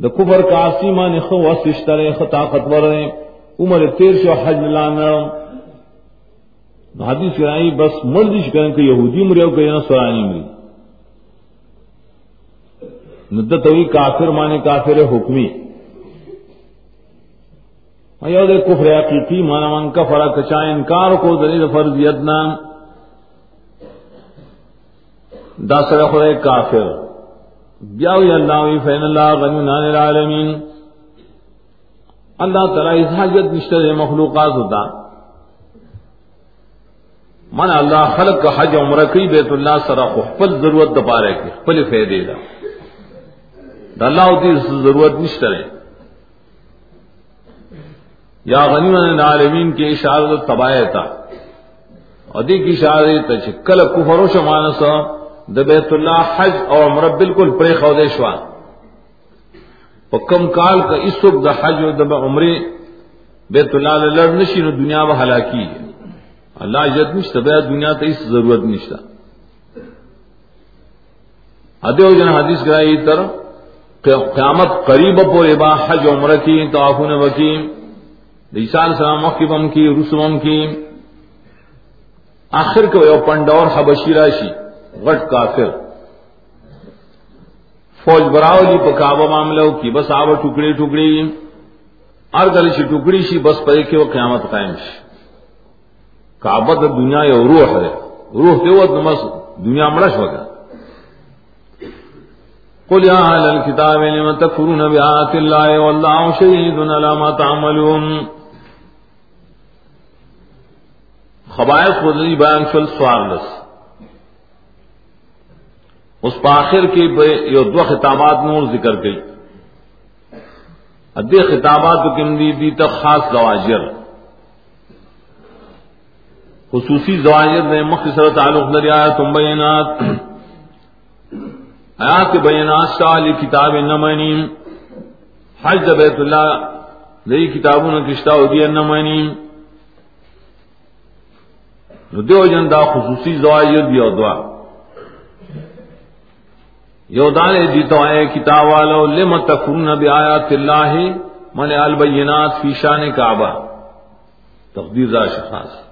[SPEAKER 1] دا کفر کا آسیمان خو وسشتر خ طاقتور عمر تیر شو حج لانا. حدیث کرائی بس مردش کرن کہ یہودی مریو کہ یا سرانی مری ندت ہوئی کافر مانے، کافر حکمی۔ ہاں، ایو دے کفر حقیقی، مانا من کفر، کچا انکار کو دلیل فرضیت نام دا سر خدای کافر۔ بیاوی اللہ وی فین اللہ غنی نان العالمین۔ اللہ تعالی اس حاجت نشتر مخلوقات ہوتا ہے من اللہ خلق کا حج عمرہ کی بیت اللہ سر خپل ضرورت دپا رہے کی، خپل فیدے دا۔ دا اللہ ہوتی ضرورت نشتر یا غنی نان العالمین کے اشارت تباہ تھا ادی کی اشارت کل کفر و شمانسا د بیت اللہ حج اور عمرہ بالکل پرے خودیشوا وہ کم کال کا اس وقت حج اور دب عمرے بیت اللہ لڑ نشی دنیا وہ ہلاکی ہے اللہ عزت نشتا، بے دنیا تو اس ضرورت نشتا۔ ادے جن حدیث کرائی تر قیامت قریب پورے با حج عمرہ کی تو آفون وکیم عیسان سلام وقفم کی رسوم کی۔ آخر کو پنڈور حبشی راشی، غٹ کافر۔ فوج براؤ جی پکاو معاملہ کی، بس آو ٹکڑی ٹکڑی ہر گلی سی ٹکڑی سی بس پے کہ وہ قیامت قائم سی کابت دنیا یا روح ہے۔ روح کے وہ نمس دنیا مرش ہوگا قل يا أهل الكتاب لم تكفرون بآيات الله والله شهيد على ما تعملون۔ خبائش بدلی بیان شل سوارلس اس پاخر کی یہ دو خطابات نور ذکر گئی۔ ادے خطابات کم دی دی تک خاص زواجر خصوصی زواجر نے مختصر تعلق دریا تم بینات، آیات بینات شاہ علی کتاب نمنیم حج بیت اللہ نئی کتابوں نے کشتا ہو دیا نمنیم دیو جن دا خصوصی زواجر دی اور دعا۔ یو دانے دیتا ہے کتاب والو لم تکون بی آیات اللہ، من البینات فی شان کعبہ۔ تقدیر دا شخاص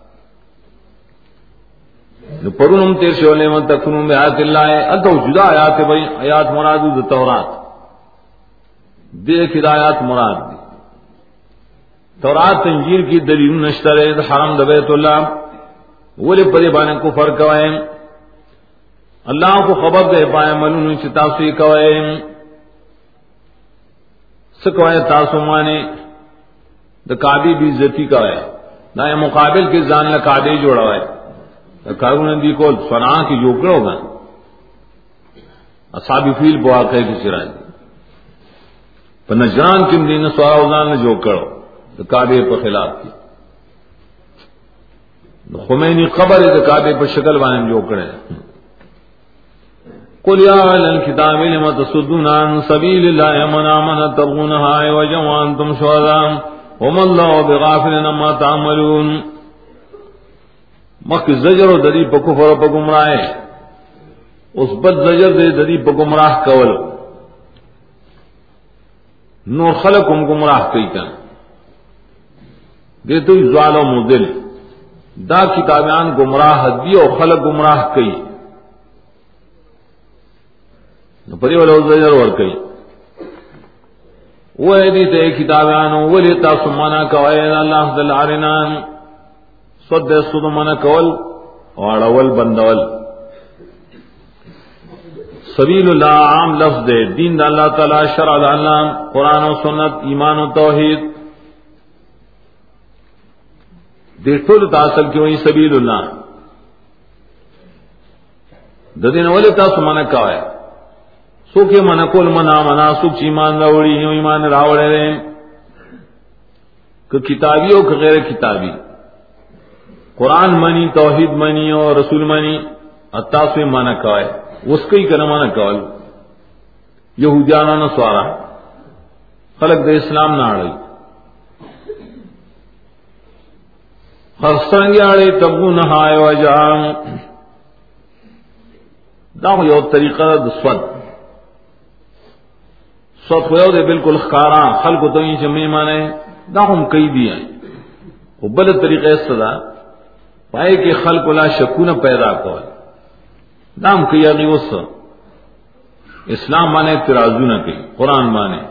[SPEAKER 1] نو پرون ہم تیر شو لم تکون بی آیات اللہ ادو جدا آیات بھئی آیات مراد دا تورات۔ دیکھ ہدایات مراد دی۔ تورات تنجیر کی دلیل نشترے حرم دا بیت اللہ۔ ولی پری بانے کفر کوئیں اللہ کو خبر دے پائے من چتاسی کوئے۔ سکوائے تاسو مانے۔ دا کابی بھی عزتی کوئے۔ نہ مقابل کے جان لا کابی جوڑا ہے کارون دی کو سنا کی جوکڑ ہوگا اصابی فیل بوا کہ کسی راج پر نجران کم دین سوارا ازان نے جو کرو۔ تو کابے پر خلاف کی خمینی قبر ہے تو کابے پر شکل بانے جو کرے۔ قل يا أهل الكتاب لما تصدون عن سبيل الله من آمن تبغونها عوجا وأنتم شهداء وما الله بغافل عما تعملون۔ مخ زجر و دری پا کفر پا اس بد زجر دے دری پا کول۔ نور خلقم گمراہ کئی کن دے تو زوال و مدل دا کتابیان گمراہ دی اور خلق گمراہ کئی۔ پری والا زجر ور کئی۔ وہ دی تے کتابان ولی تا سمانا کوي اللہ دل عرنان صد سود منا کول اور اول بندول. سبیل اللہ عام لفظ دے، دین دا اللہ تعالی، شرع دا اللہ، قرآن و سنت، ایمان و توحید. دے ټول تاسل کی وہی سبیل اللہ. ددین ولی تاسو منا کوي سوکھ من کول منا منا سوکھ ایمان راوڑی، یوں ایمان راوڑے رہے. کتابی ہو غیر کتابی. قرآن منی توحید منی اور رسول منی اتا سے مانا کوائے اس کا ہی کرنا مانا کوال یہودیانہ نہ سوارا خلق دے اسلام نہ آڑی خرسنگ آڑے، تبو نہائے وجام دا یو طریقہ دسوت سو خو دے بالکل خارا خلق تو ہی جمع مانے دا ہم کئی دیا وہ بل طریقے صدا پائے کہ خلق لا شکون پیدا کر دام کیا نہیں اس اسلام مانے ترازو نہ کئی قرآن مانے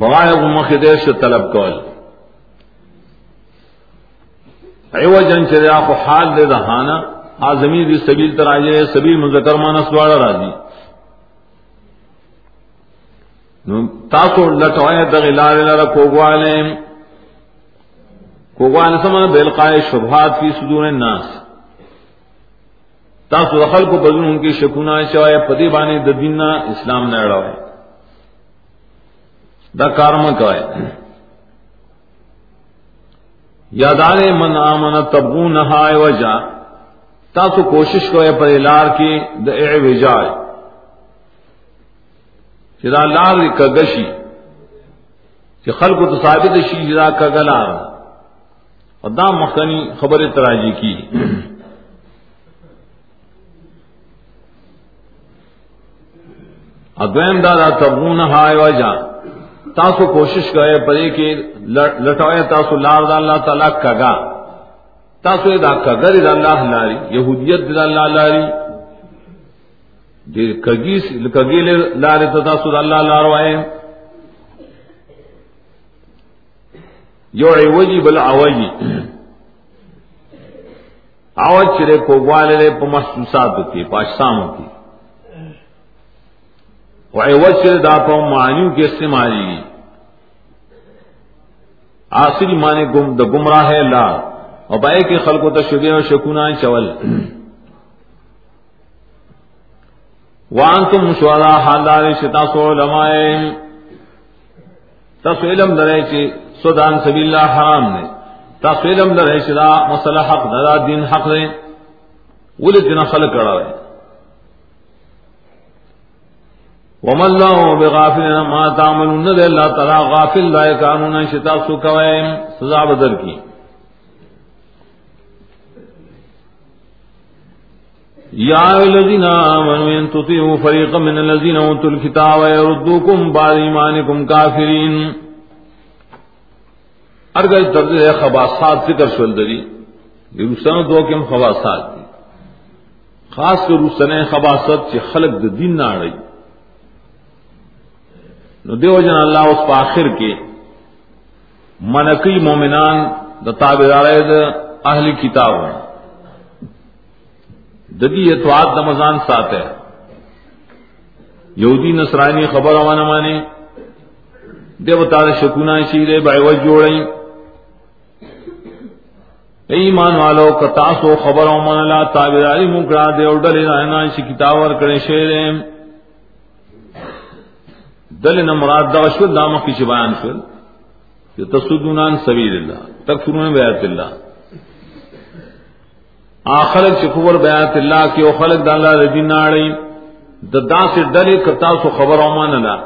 [SPEAKER 1] بغائے مخ دیش طلب کول. ایو جن چریا کو حال دے دہانا آزمی دی سبیل تراجے سبیل مذکر مانا سواڑا راجی تاسو لټوای د غلار لره کوګواله کوګوان سمونه بلقای شبهات فی صدور الناس. تاسو دخل کو بدون ان کی شکونا شوائے پدی بانے د دیننا اسلام نه اڑاوے دا کارم کوي یادانے من آمن تبغون ہائے وجا، تاسو کوشش کوئے پر لار کی د اعوجاج. جدا لار کگشی کہ خلق تو ثابت شی جدا کگلا اور دام مخنی خبر تراجی کی. ادویم دادا تبون ہائے وجہ. تاسو کوشش کرے پرے کہ لٹوئے تاسو لار دا اللہ تعالی کگا. تاسو دا کگر دا اللہ لاری، یہودیت دا اللہ لاری. کگی لارے تتا سود اللہ لاروائے یو عوجی بل عوجی عوج چرے کو گوالے پا محسوسات کی پا اجساموں کی و عوج چرے دا پا معنیوں کے استعمالی آخری معنی گم دا گمراہ ہے لا اور بائے کے خلق و تشبیہ و شکونا چول وان تم شوالا حالدار شتا سو علماء تاسو علم درے چی سودان سبیل اللہ حرام نے۔ تاسو علم درے چی مسئلہ حق دا دین حق دے۔ ولی تینا خلق کرا رہے وم اللہ بغافل ما تعملون دے، اللہ تعالی غافل لائے قانون شتا سو کوئے سزا بدل کی۔ یا الذین آمنوا ان تطیعوا فریقا من الذین اوتوا الكتاب يردوکم بعد ایمانکم کافرین۔ ارگل درد خباثات ذکر شول دری یہ رسنو دو کم خباثات دی خاص کر رسنے خباثت چی خلق د دین نہ رہی نو دیو جن اللہ اس پا آخر کے منقی مومنان دا تابدار دا اہل کتاب ددی اتواد دمزان سات ہے۔ یہودی نصرانی خبر وانا مانے۔ دیو تار شکونا شیرے بائیوت جوڑیں۔ ایمان والو کتاسو خبر او من لا تابعداری مکڑا دے او ڈلے نہ شی کتاب ور کرے شیرے دل نہ مراد دا شو دام کی بیان شو کہ تصدون سبیل اللہ تکفرون بیات اللہ آخر چکور بیات اللہ کی او خلق دا اللہ دین ناڑی ددا سے ڈلے کتا سو خبر او مان لا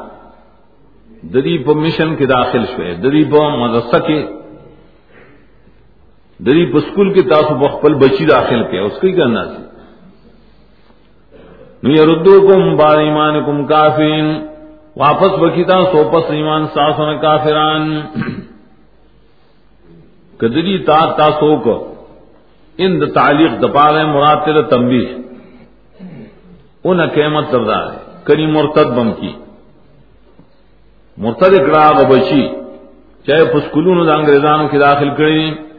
[SPEAKER 1] ددی په مشن کې داخل شوه ددی په مدرسه کې ددی په سکول کې تاسو بخپل بچی داخل کې اس کو ہی کرنا سی نو يردوکم بار ایمانکم کافرین۔ واپس بکیتا سو پس ایمان ساسن کافران۔ کدری تا تا سوک ان د تعلیق دپارے مراد تیر تنبیہ۔ ان قیمت کردار ہے۔ کری مرتد بم کی۔ مرتد اکڑا بچی۔ چاہے پسکلون دا انگریزانوں کی داخل کری۔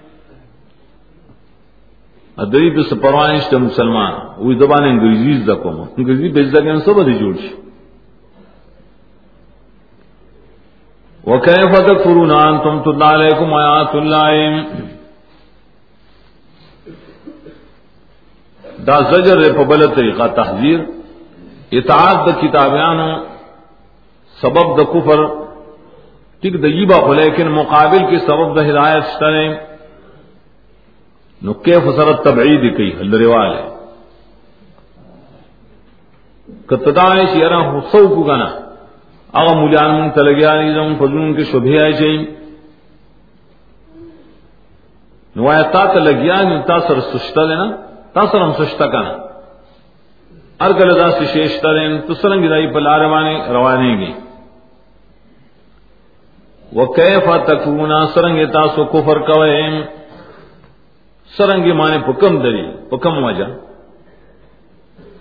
[SPEAKER 1] ادری پس پروانش مسلمان. وہی زبان انگریزی زکو انگریزی بیچ دکیں سب ادھی جوڑ شی وكيف تكفرون أنتم تتلى عليكم آيات الله دا زجر ہے پبل طریقہ تحذیر. اطاعت د کتابیانو سبب د کفر. ٹک دئیبا ہو لیکن مقابل کے سبب د ہدایت شتنے نو کیف سرت تبعید کوي کی حلروال ہے۔ کتدائش یرا حسو کو گنا۔ اغا مولیان من تلگیانی زم فضلون کے شبہ آئی چاہیم نو آیا تا تلگیانی تا سر سشتا دینا، تا سر ہم سشتا کنا۔ ارگل دا سی شیشتا دین، تو سرنگی دائی پلا روانے روانے گی۔ وکیفا تکونا، سرنگی تاسو کفر کوئیم۔ سرنگی مانے پکم دری پکم وجہ۔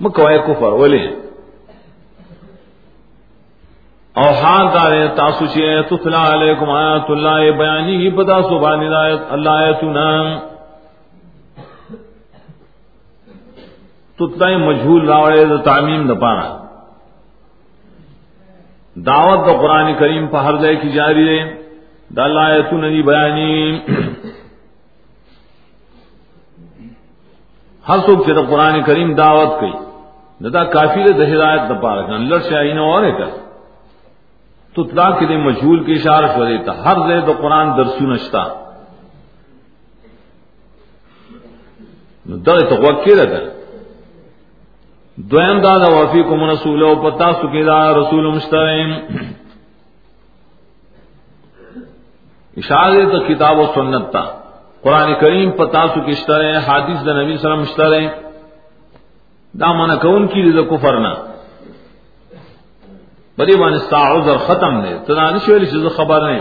[SPEAKER 1] مکوائے کفر، ولی۔ او حال دارے تاسو چی تطلع علیکم آیات اللہ بیانی ہی پتا سبحان اللہ آیتنا تطلع مجھول راوڑے دا تعمیم دا پانا دعوت دا قرآن کریم پا ہر دے کی جاری دے دا اللہ آیتنا دی بیانی۔ ہر سوک چی دا قرآن کریم دعوت کئی دا کافی دے ہدایت دا پارا کن، لڑ شاہین اور ہے کر تو تلا کې کے دے مجھول کی اشارہ کر دیتا، ہر دے تو قرآن درسو نشتا۔ در تو وکی رہتا دویم دادا وفی کو منسول و پتا سکی دا رسول مشترین اشارہ تو کتاب و سنت تا۔ قرآن کریم پتا سکی اشترے حادث دا نبی صلی اللہ علیہ وسلم اشترے دا مانا کون کی دا کفرنا بڑی بان عذر ختم نے تنان شویل چیز خبر نے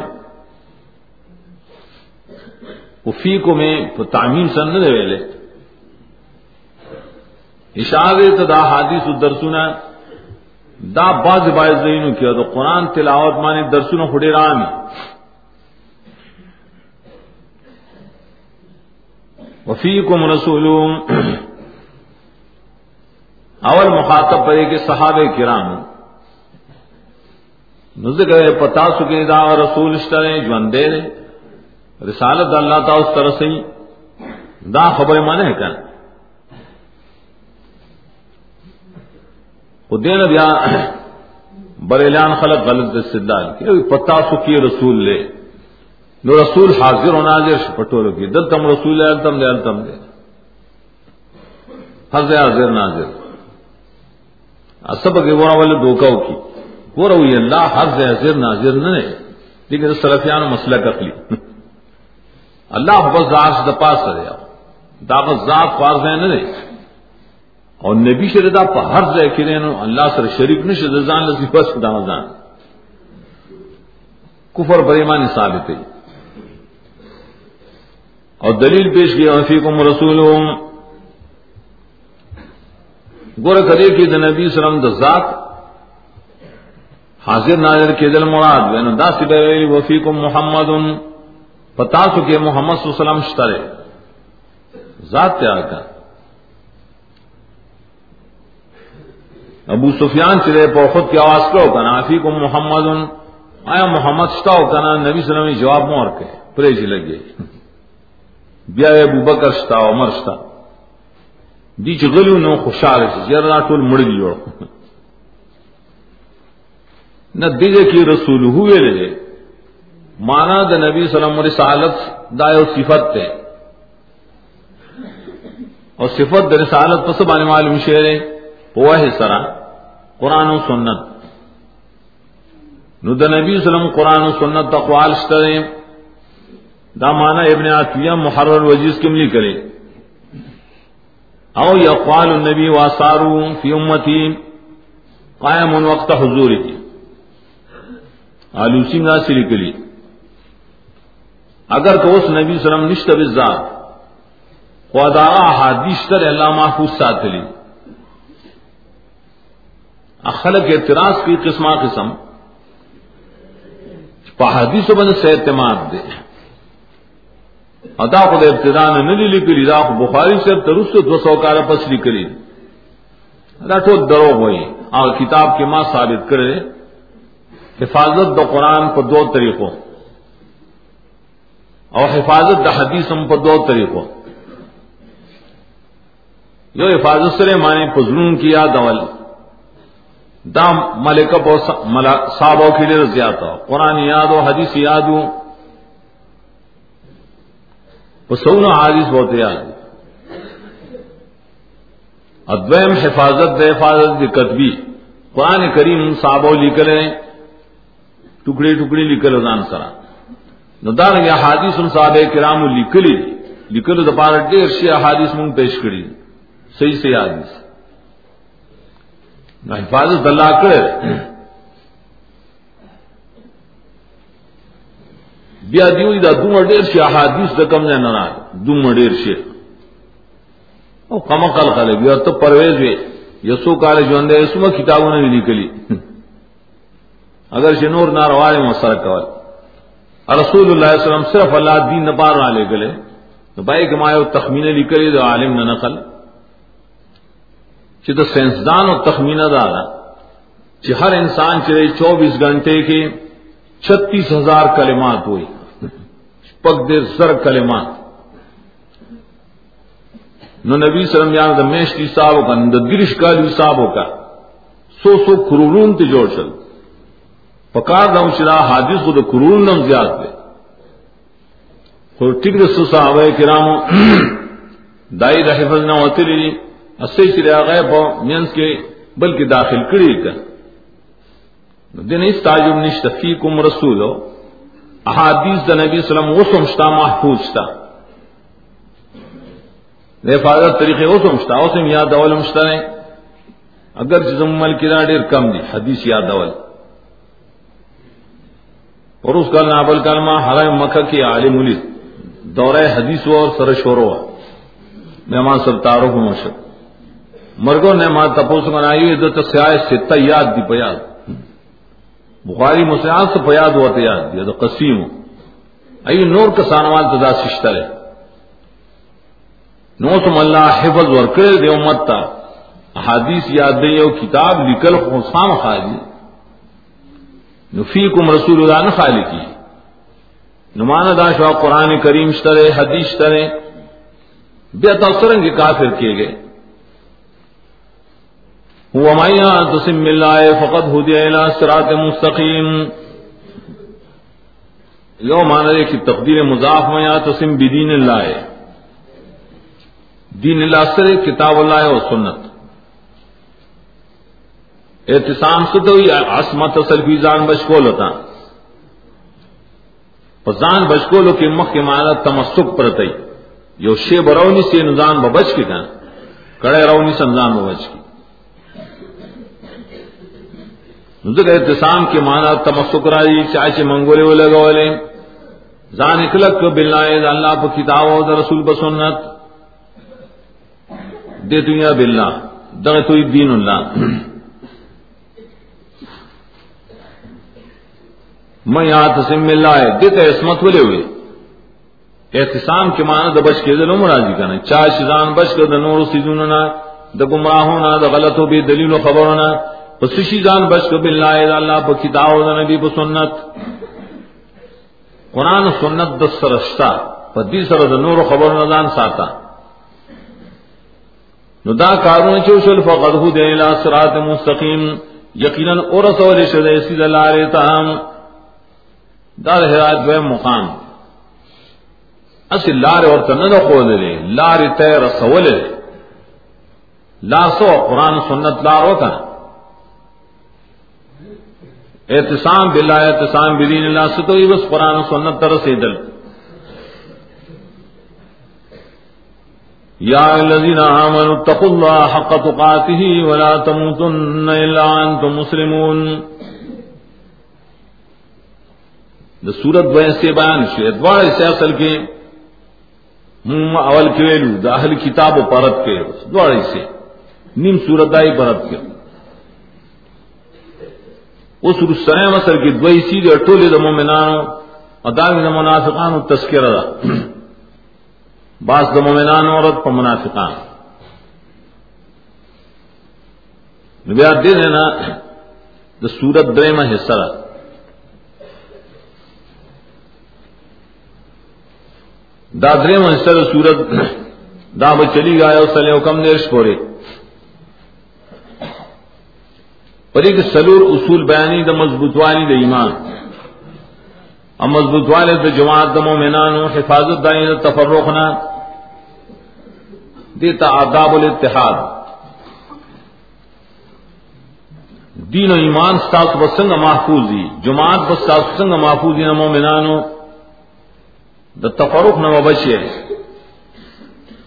[SPEAKER 1] وفی کو میں تعمیم سن نہ ویلے اشارے تو دا حادث درسنا دا باز باز زینو کیا تو قرآن تلاوت مانے درسنا خڑے رامی وفیکم رسول اول مخاطب پڑے کہ صحابہ کرام نزد گئے پتا سکے دا رسول اشترے جوندے دے رسالت اللہ تا اس طرح سے دا خبر مانے ہے کہنا دین بیا بریلان خلق غلط استدلال کی پتا سکی رسول لے۔ نو رسول حاضر و ناظر پٹولو کی دل تم رسول لے تم دے تم دے. حضر، حاضر، ناظر. سب کے گورا والے دوکاو کی. گورا ہوئی اللہ حضر حاضر، ناظر نہ لیکن سلفیان مسئلہ کقلی اللہ بس ذات سے پاس کرے دعوت ذات پاس ہے، نہ اور نبی شردا پہ ہر ذہ کرے اللہ سر شریف نے شدان لسی بس دامزان کفر بریمانی ثابت ہے. اور دلیل پیش کیا وفیقم رسول گور کرے کی نبی سلم ذات حاضر ناظر کے دل مراد وین دا سی وفیقم محمد. پتا چکے محمد صلی اللہ علیہ وسلم شترے ذات تیار کر ابو سفیان چلے پوخت کی آواز کرو کنا فیکم محمد. آیا محمد شتا ہو کنا نبی صلی اللہ علیہ وسلم جواب مور کے پریج لگے بیا ابو بکر شتا عمر شتا دی چې غلو نو خوشاله شي. یاره ټول مړ دي جوړ نه دیږي کې رسول هو ویلې معنا د نبی صلی الله علیه وسلم رسالت دا صفت ده او صفت د رسالت پس باندې معلوم شعر په سره. قران او سنت. نو د نبی صلی الله علیه وسلم قران او سنت تقوال شته دا مانا ابن عطیہ محرر وجیز کم لی کرے او یقوال النبی واسارو فی امتی قائم وقت حضوری. آلو سنگھ سری کلی اگر تو اس نبی سلم نشت بزاد خدا حادیث تر اللہ محفوظ ساتھ لی. اخلق اعتراض کی قسمہ قسم. پہادیث بند سے اعتماد دے. ادا کو ابتدا نے نہیں لکھی دا بخاری سے ترس سے دو سو کار پس لکھی ادا درو ہوئی اور کتاب کے ماں ثابت کرے حفاظت دو قرآن پر دو طریقوں اور حفاظت دا حدیث ہم پر دو طریقوں جو حفاظت سرے مانے پزلون کی یاد اول. دام ملک صاحبوں کے لیے زیادہ قرآن یاد ہو حدیث یاد ہوں وہ سونا حادث بہت یاد ادویم حفاظت دے، حفاظت دی کتبی قرآن کریم صحابہ لکھلے ٹکڑی ٹکڑی لکھل ادان سرا۔ ندان یا حادث ان صحابہ کرام لکھلی لکھل دپار ڈیر شی حادث منگ پیش کری صحیح سے حادث نہ حفاظت اللہ کرے۔ بیا دیوی دا دومره ډیر شي احادیث د کم نه نه دومره ډیر شي. او کما کال کله بیا ته پرویز وي یسو کال ژوند دې اسمه کتابونه لیکلي. اگر شنور ناروا مو سره کول. رسول الله صلی الله علیه وسلم صرف الله دین نه پار علی گله نو پای کما یو تخمینه لیکلي د عالم نه نقل. چې د ساينسدان او تخمینه دا چې هر انسان چې 24 غنټه کې چھتیس ہزار کلمات ہوئی پک دیر سر کلمات۔ نو نبی صلی اللہ سلم یان دا میشتی صاحب کا، نو گرش کالی صاحب کا۔ سو سو کرورون تی جوڑ چل پکار دا چلا حادث خود کرورون نم زیاد دے۔ خود ٹک دس صحابہ کرامو دائی رحفظ نہ ہوتے لی اسی چلے آگئے پا مینس کے بلکہ داخل کری کر دن اس تعجب نشت، فیکم رسول احادیث دا نبی صلی اللہ سلام وہ سمجھتا محفوظ تھا حفاظت طریقے وہ سمجھتا وہ یاد اول مشتا نے. اگر جزم مل کی ڈیر کم دی، حدیث یاد اول. اور اس کا نابل کلمہ حرام مکہ کی عالم ملی دورہ حدیث ہوا اور سر شور ہوا. مہمان سب تعارف مشق مرگو نے ماں تپوس منائی ادھر تو سیاح ستہ یاد دی پیاد بخاری مسیحات سے فیاد ہوا تیاد دیا تو قسیم ای نور کا سانوان تدا ششتر ہے نو تم اللہ حفظ ورکر دے امت تا۔ حادیث یاد دے او کتاب لکل خسام خالی۔ نفیکم رسول اللہ نے خالی کی۔ نمان داشوا قرآن کریم شترے، حدیث شترے۔ بے تفسرنگ کافر کیے گئے۔ هو مایا تسم اللہ فقط ہدی الى صراط مستقیم یو مانا کی تقدیر مضاف میں تسم بدین اللہ دین اللہ سر کتاب اللہ و سنت۔ احتسام سے تو عصمت اصل سلفی جان بشکول ہوتا۔ زان بچکولو کی مخ کے مانا تمسک پرتئی یو شی برونی سے نظان بچ کی کہاں کڑے رونی سے نظان بچ کی۔ نزد احتسام کے مانا تمسک رائی چاچے منگولے وہ لگولے زان اخلق بلائے اللہ پہ کتاب رسول بسنت دے دنیا بلّہ در تو دین اللہ۔ میں یہاں تسم اللہ ہے دیتے عصمت ولے ہوئے۔ احتسام کے معنی دا بچ کے دلوں مرادی کرنا چاہ شزان بچ کے دا نور سیزون نہ دا گمراہ ہونا دا غلط ہو بھی دلیل و خبر ہونا پس شیزان بچ کے باللہ دا اللہ پا کتاب دا نبی پا سنت۔ قران قرآن سنت دا سرشتا پس دی سر دا نور و خبر نظان ساتا۔ نو دا کارون چوشل فقد ہو دے الى صراط مستقیم، یقینا اور سوال شدہ اسی دلارے تاہم دار ہدایت جو مقام۔ اصل لار اور تنظ کو دے لار تے رسول لا سو قرآن سنت لار ہوتا احتسام باللہ احتسام بدین اللہ سے تو بس قرآن و سنت ترسی دل یا الذین آمنوا، اتقوا اللہ حق تقاته ولا تموتن الا انتم مسلمون۔ دا سورت بہ سے بیان شو ادوار اسے اصل کے ہم اول کے ویلو، دا اہل کتاب و پرت کے، دوار اسے نیم سورت آئی پرت کے۔ اس رسنے مصر کی دو اسی دے اٹھولے دا مومنانو اداوی دا منافقانو تذکرہ دا باس دا مومنان عورت پا منافقان نبیات دے دینا دا سورت دریمہ حصہ رہا دادرے منسر سورت دا چلی گا سلے کم نیش پورے پر ایک سلور اصول بیانی دا مضبوط والی دا ایمان. ام مضبوط والے دا جماعت دمو مینانو حفاظت دائیں دا تفرقنا. دیتا آداب الاتحاد. دین و ایمان ستاس بسنگ محفوظ دی جماعت بستاس بسنگ محفوظ دی نمو مینانو دا تفرق نہ بچے.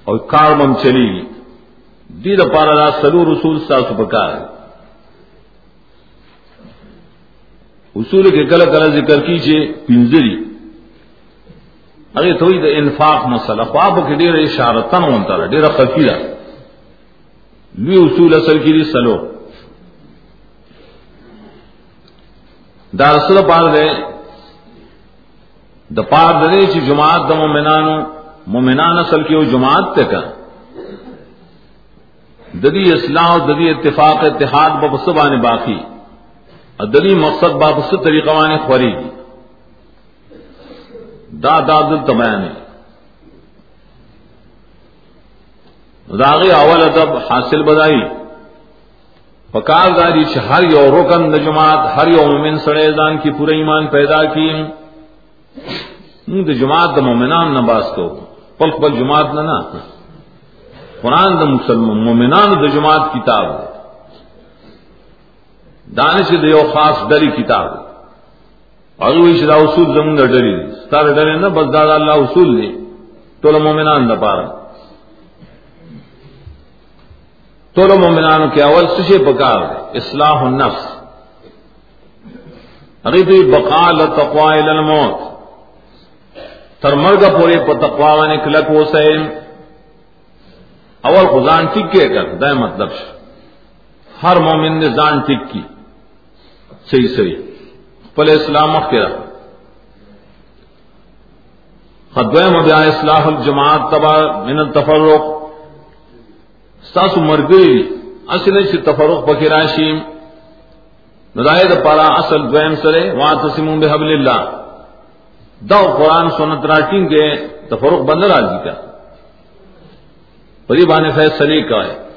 [SPEAKER 1] اور کار بم چلی. گی دی دا پارا دا سلو رسول سا سپکار اصول کے کل کل ذکر کیجیے پنجری ارے تو انفاق مسئلہ خواب کے ڈیر اشارتن ہوتا رہا ڈیر خفیرہ لوی اصول اصل کی سلو. دا رسول پار دے، د پار دے چی جماعت د مومنانو، مومنان اصل کی وہ جماعت تے کا. ددی اصلاح ددی اتفاق اتحاد ببسبان باقی. ددی مقصد بابس طریقہ وان خوری۔ دا داد تبیان داغی اول ادب حاصل بدائی۔ پکار داری ہر یو رکن د جماعت، ہر یو مومن سڑے دان کی پورے ایمان پیدا کی د جماعت د مومنان نہ باس کو پل پل جماعت نہ نہ۔ قرآن د مسلمان مومنان د جماعت کتاب۔ دانش د خاص ڈری کتاب اور وہ شدا اصول زمون ڈری ستاره ڈری نہ، بس دادا اللہ اصول دی تو مومنان نہ پارا. تو مومنان کے اول سشے پکار اصلاح النفس. اگر تو بقال تقوا الى الموت. تر مرگ پورے پتقوا نے کلک ہو سے اول خزان ٹک کے کر دے مطلب ہر مومن نے زان ٹک کی. صحیح صحیح۔ پل اسلام کے رکھ خدویم بیا اصلاح الجماعت تبا من التفرق۔ ساس مرگئی اصل سے تفرق پکی راشیم ندائد پارا اصل دویم سرے، وہاں تسمون بحبل اللہ۔ دو قرآن سنت راٹنگ کے تفرق بندر آجی کا۔ پری بانے فیصلے کا ہے۔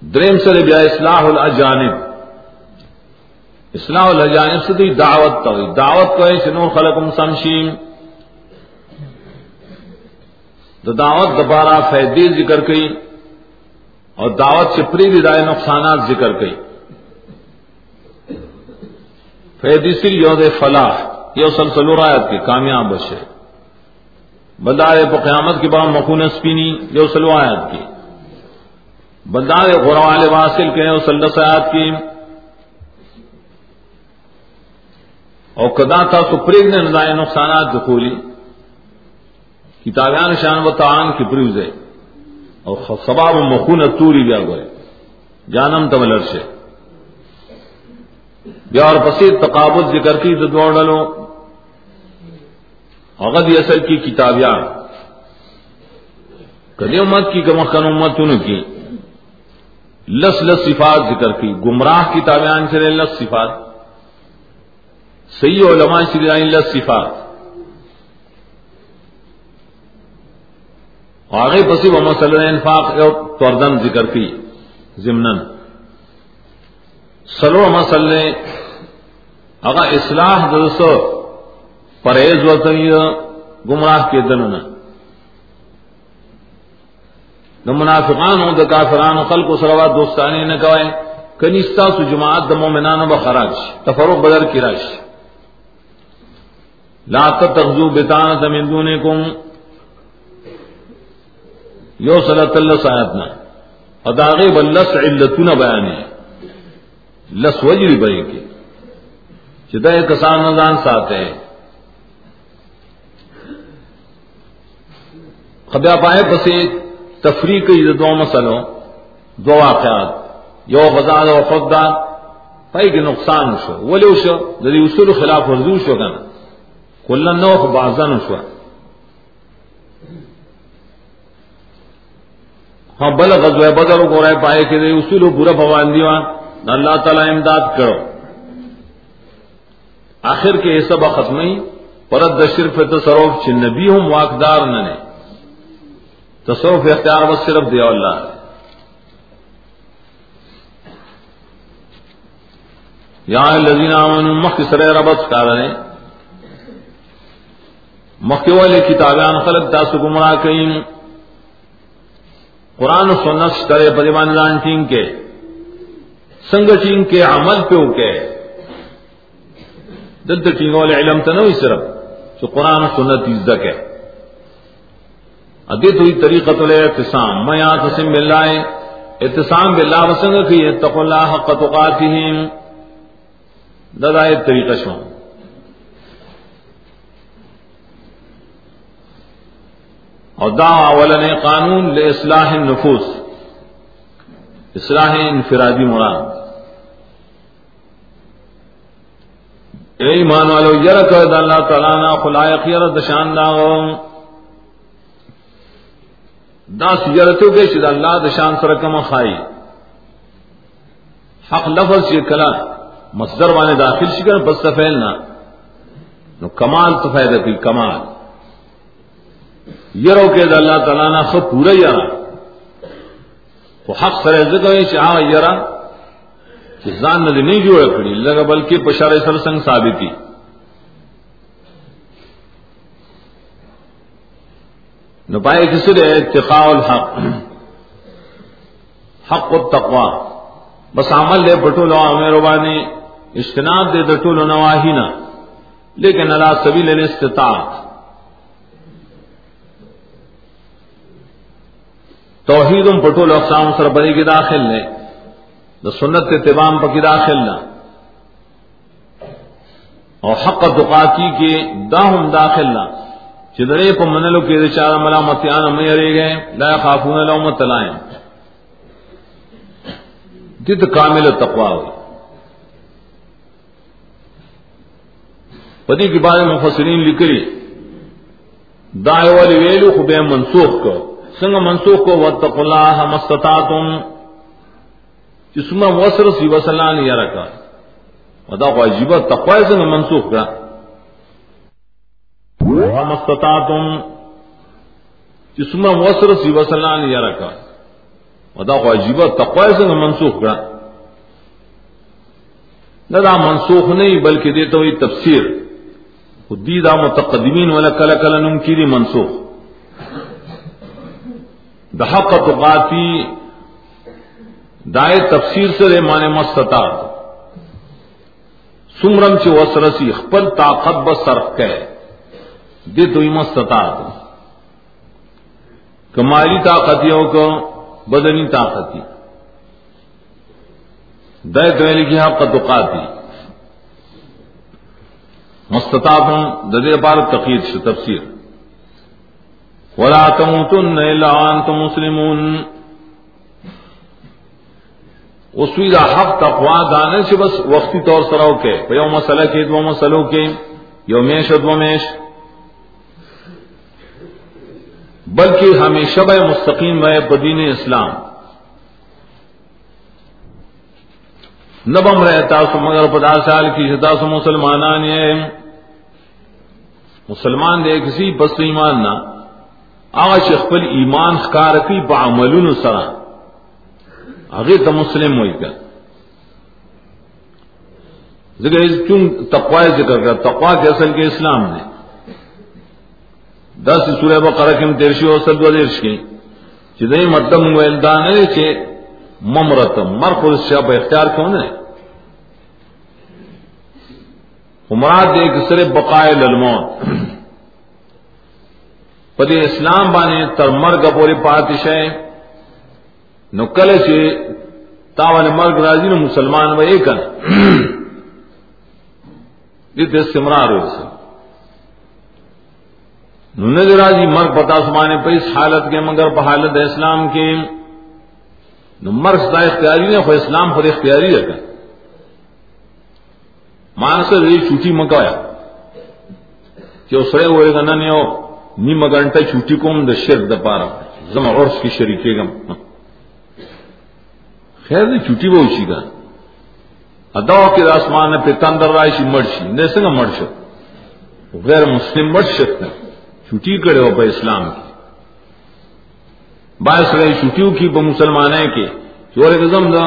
[SPEAKER 1] دریم سر بیا اصلاح الاجانب۔ اصلاح الاجانب سے تو دعوت تو دعوت کو ہے سنو خلقم سمشیم تو دعوت دوبارہ فیدی ذکر کی اور دعوت سے پری رائے نقصانات ذکر کی فیدی سر یود فلاح، یہ سلسلو رایت کی کامیاب بشے بدار پہ قیامت کے بعد مخون سپینی، یہ سلو آیت کی۔ بدار غروال واصل کے سلس آیات کی۔ اور کدا تھا تو پریگ نے نظائے نقصانات دکھولی کتابیان شان و تعان کی پریوز ہے اور سباب مخون توری بیا گئے جانم تملر سے بیا اور پسید تقابل ذکر کی تو دوڑ ڈالو اغد اصل کی کتابیان. کدی امت کی کمکن امت ان کی لس لس صفات ذکر کی گمراہ کتابیان چلے لس صفات. صحیح علماء شری لس صفات۔ آگے پسی و مسل انفاق توردن ذکر کی ضمن سلو مسل اگر اصلاح دوستو پرہیز وطنی گمراہ کے دن نہ منافقان ہوں دا کافران خلق و سروا دوستانی نہ کوئے کنیستا سو جماعت دمو منان و خراج تفرق بدر کی راش لا تتخذو بتانت من دونکم یو صلت اللہ سایتنا اداغی بلس علتون بیانی لس وجری بئی کی. چدہ کسان نظان ساتھ ہے. خبیا پائے پسی تفریح کی دو مسلوں دو واقعات. یو غزال و خدا پائی کے نقصان شو. ولی شو. جدی اصول خلاف ورزو شو کنا. کلن نو بازن شو ہاں بل غزوہ بدر کو رہے پائے کہ اصول برا بوان دیوان اللہ تعالی امداد کرو۔ آخر کے یہ سب ختم ہی پرت دشرف تصروف چ نبی ہوں واقدار نہ نے۔ تصوف اختیار بس صرف دیا اللہ۔ یہاں لذین مخ سر ربت کا رہے والے کتابیان خلق تاس گمراہ کہیں قرآن و سنت کرے پریمان دان ٹیم کے سنگ ٹیم کے عمل پہ ہو کے۔ دل ٹیم والے علم تو نہیں صرف جو قرآن و سنت عزت ہے ادیت ہوئی طریقت الاعتصام میں یہاں تسم باللہ، اعتصام باللہ وسنگ کی اتق حق تقاتہم۔ دادا ایک طریقہ شو اور دا اولن قانون لے النفوس، اصلاح انفرادی مراد۔ اے ایمان والو یرک اللہ تعالیٰ نا خلائق یرد شانداغ دا سجرتو کے شد اللہ دشان سر کم خائی۔ حق لفظ یہ کلا، مصدر والے داخل شکر، بس سفیل نہ نو کمال تو فائدہ کی کمال۔ یہ رو کہ اللہ تعالیٰ نے خود پورا یارا تو حق سر ذکر چاہ یارا کہ زان ندی نہیں جوڑ کڑی لگا بلکہ پشار سر سنگ ثابتی۔ نو پائے کسی دے اتقاء الحق۔ حق التقوى بس عمل دے بٹول عامر بانی۔ اجتناب دے دٹول نواہینا لیکن اللہ سبیل الاستطاعت توحید پٹول اقسام سر بنی کی داخل نے دا سنت کے تبام پکی داخل نہ۔ اور حق دقاتی کے داہم داخل نہ۔ چدرے کو کے چار ملا متیان میں ارے گئے، لا خافون لو مت لائیں جد کامل تقوا ہو پتی کے بارے میں مفسرین لکھری دائے والی ویلو کو بے منسوخ کو سنگ منسوخ کو وتق اللہ مستطاعتم جس میں وسر سی وسلان یا رکھا ودا کو عجیب سنگ منسوخ کا۔ مستتا تم جس میں وسر سی وسلان یا رکھا ادا کو عجیب تقوی سے منسوخ کرا نہ منسوخ نہیں، بلکہ دیتا ہوئی تفسیر۔ دیدا متقدمین والا کل کل نم کی منسوخ۔ دحق تقاتی دائے تفسیر سے مانے مستتا سمرم چ وسرسی خپل طاقت بس سرف کہ دے تو مستتا کمالی طاقتوں کو بدنی طاقتی۔ دے تو لکھی حق تقاتی۔ مستطاب ددے پار تقیر سے تفسیر۔ ولا تموتن الا انتم مسلمون. اسوی دا حق تقوا دانے سے بس وقتی طور سراو کے پیو مسئلہ کے دو مسئلوں کے یو میش دو میش بلکہ ہمیشہ بے مستقیم بے بدین اسلام. نبم رہتا سو مگر پچاس سال کی شتا سو مسلمانان یہ مسلمان دے کسی بس ایمان نہ. آج اخبل ایمان خکار کی بعملون سرا. اگے تو مسلم ہوئی کر ذکر چون تقوا ذکر کر. تقوا کے اصل کے اسلام نے. دس سورہ بقرہ کے تیرشی اور سد ودیش کی. چدئی مردم مطلب ویلدان ہے کہ ممرتم. مر خود شب اختیار کیوں نے؟ مراد ایک صرف بقائے للموت. پدی اسلام بانے تر مرگ پوری پاتش ہے نکل سے تاوان مرگ راضی نو مسلمان و ایک یہ استمرار ہو سے۔ نند راضی مرگ پتا سمانے پہ اس حالت کے مگر بحالت اسلام کے۔ نو مرگ ستا اختیاری نے خو اسلام خود اختیاری رکھا مانس ری چھوٹی مکایا کہ اس رے ہوئے گا نہ ہو۔ نیم گھنٹہ چھوٹی کوم، د شرک د پارا زما عرس کی شریکے گم خیر دی چھوٹی وہ اسی گا ادا کے آسمان پہ تندر رائشی مرشی نے سنگا مرش غیر مسلم مرش سکتے چھٹی کرے ہو پہ اسلام کی باعث رہی چھٹیوں کی بہ مسلمان ہے کہ چور قسم دا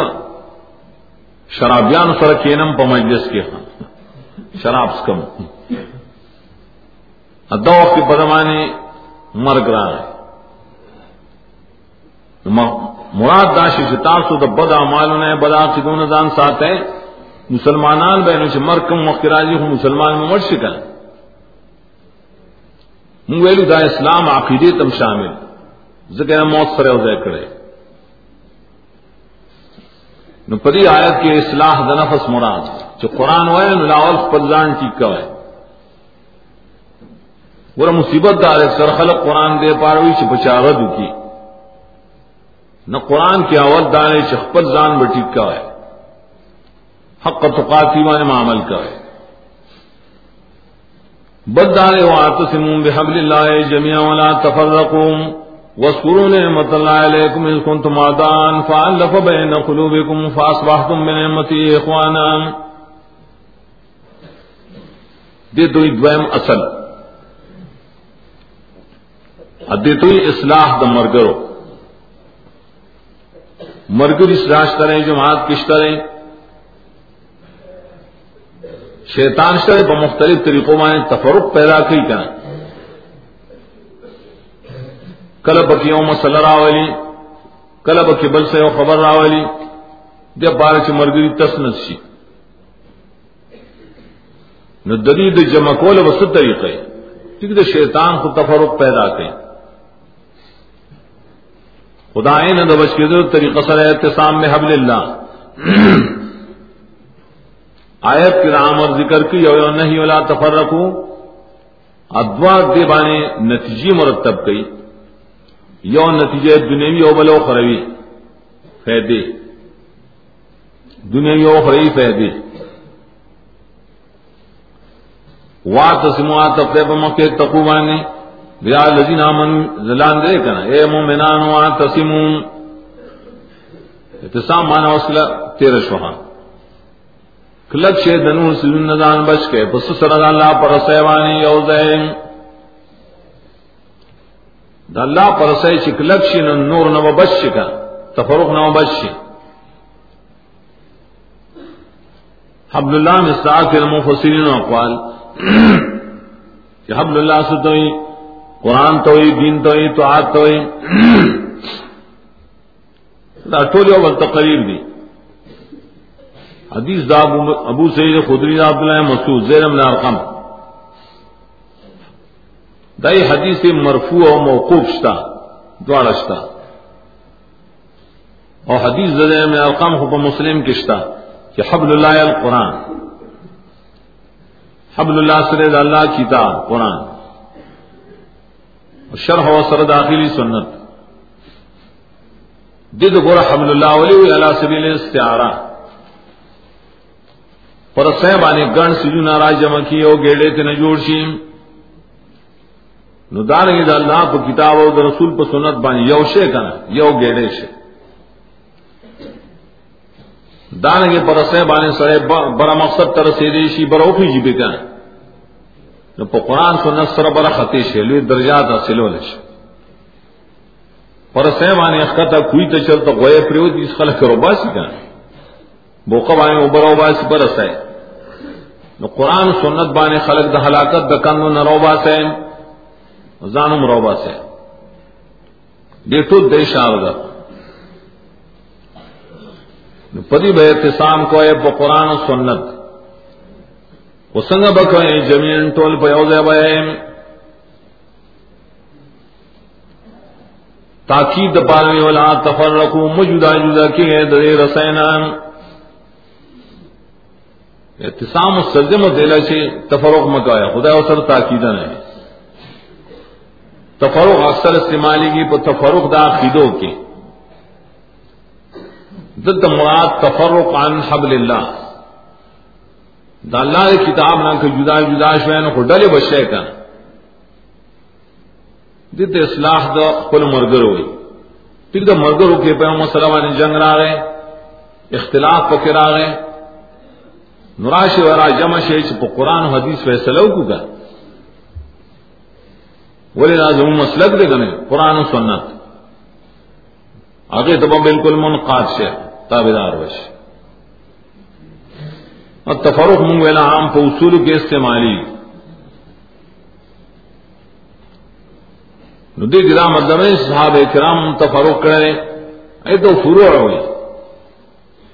[SPEAKER 1] شرابیان سر کینم پہ مجلس کے ہاں شراب کم ادو کی بدمانی مرگ رہا ہے۔ مراد داشی شتار سو دا بدا مالوں نے بدا کی دون دان ساتھ ہے مسلمانان بہنوں سے مرکم مخراجی ہوں مسلمان میں مر شکا منگویلو دا اسلام عقیدے تم شامل۔ ذکر موت سرے ہو جائے کرے نو پری آیت کی اصلاح د نفس مراد جو قرآن وائے نو لاول پلان کی کوئے۔ ور مصیبت دار سر خلق قرآن دے پاروی چ بچاغت کی۔ نہ قرآن کی اول دانے چخپت زان بٹی کا ہے۔ حق تقاتی مان معمل کا ہے۔ بد دانے واعتصموا بحبل الله جميعا ولا تفرقوا وسکروا نعمت اللہ علیکم اذ کنتم عدان فعلف بین قلوبکم فاصبحتم بنعمتی اخوانا دے دوئی دویم اصل۔ ادے توئی اصلاح دا مرگرو. مرگر اس راش کریں جماعت کس طرح شیطان شرح بمختلف طریقوں میں تفرق پیدا کی کریں کلب کی یوم صلی راولی کلب کی بل سے خبر راولی جب بارہ چ مرگری تسنت شی. نو ددید جمع کول وس طریقے. ٹھیک دے شیطان کو تفرق پیدا کرے خدا نہ دو بچ کے طریقہ سر اعتصام میں حبل اللہ۔ آیت کی رام اور ذکر کی یو نہیں ولا تفرقو۔ ادوا دے بانے نتیجی مرتب کئی۔ یو نتیجے دنیوی او بلو خروی فیدے۔ دنیوی او خروی فیدے۔ وا تسموات اپنے بمکے تقوبانی بیا لذین آمن زلان دے کنا، اے مومنان وا تسمون اتسام مانا وصلہ تیرہ شوہان کلک شے دنو سلون نزان بچ کے، پس سرد اللہ پر سیوانی یو یوزین دا اللہ پر سی سے چکلک شی نور نو بش کا تفرق نو بچ بش حبل اللہ مصداق کے مفسرین اقوال. کہ حبل اللہ سے تو قرآن تو ہی، دین تو ہی تو آت تو ہی۔ دا ٹول یو تقریر دی حدیث دا ابو سعید خدری عبداللہ مسعود، زیر من ارقم۔ دائی حدیث مرفوع و موقوف شتا دوار شتا۔ اور حدیث زیر من ارقم خوب مسلم کشتا کہ حبل اللہ القرآن۔ حبل اللہ سرد اللہ کتاب، قرآن۔ شرح و سر داخلی سنت. دد گور حبل اللہ ولی اللہ سبیل استعارہ پر سہ گن سجو ناراج جمع کی او گیڑے تے نہ جوڑ شیم. نو دارنگی دا اللہ کو کتاب او رسول پر سنت بانی یو شے کنا، یو گیڑے شے. دارنگی پر سہ سرے برا مقصد تر سیدی شی، برا اوخی جی بکنا. نو پا قرآن سنت سر برا خطی شے لوی درجات حاصلو لش پر سہ بانے اختا کوئی تا چلتا غوئے پریو دیس خلق کرو باسی کنا بوقب آئیں اوبر او باسی برس ہے نو قرآن سنت بانے خلق دا ہلاکت دا کن نہ روبا سے زانم روبا سے ڈیٹو دے شاردا پدی بے احتسام کو اے قرآن و سنت. وہ سنگ بکوئے جمین ٹول پہ اوزے تاکید پالنے والا تفرقو مجدہ جدہ کی ہے دے رسینان احتسام سجم و دیلا سے تفروغ مکایا، خدا سر تاکید ہے تفروغ اکثر استعمالی کی پر تفروغ دا عقیدوں کی۔ ضد مراد تفرق عن حبل اللہ۔ دا اللہ کی کتاب نہ کہ جدا جدا شوین کو ڈلے بشے کا ضد اصلاح دا کل مرگر ہوئی پھر دا مرگر ہو کے پیغمبر صلی اللہ علیہ وسلم جنگ را گئے، اختلاف پکر آ گئے۔ نراش ورا جمع شي چې په قران او حديث فیصله وکړه ولې لازم مسلک دې کنه قران او سنت۔ هغه ته بالکل منقاد شه تابعدار وش اور تفرق مونږ ویلا عام په اصول کې استعمالي نو دې ګرام مطلب صحابه کرام تفرق کړي ایتو فروع وي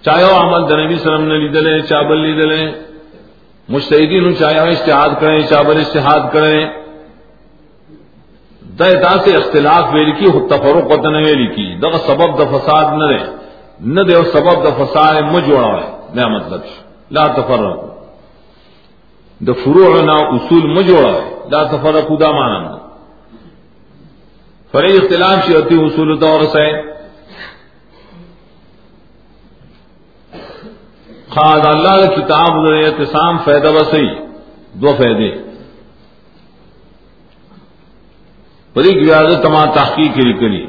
[SPEAKER 1] چاہے وہ عمل دنبی سلم نے لیدلے چابل لیدلے مشتحدین چاہے وہ اشتہاد کریں چابل اشتہاد کریں دا سے اختلاف ویلی کی تفرق وطن ویلی کی۔ دا سبب دا فساد نہ دے نہ دے سبب دا فساد مجھ ہے نیا مطلب۔ لا تفرق. دا فروع نہ اصول مجھ جوڑا ہے لا تفرق دا مانا فری اختلاف شی اصول دور سے خاد اللہ کتاب احتسام فائدہ بسی دو فائدے بڑی گریاد تمام تحقیق کے لیے کری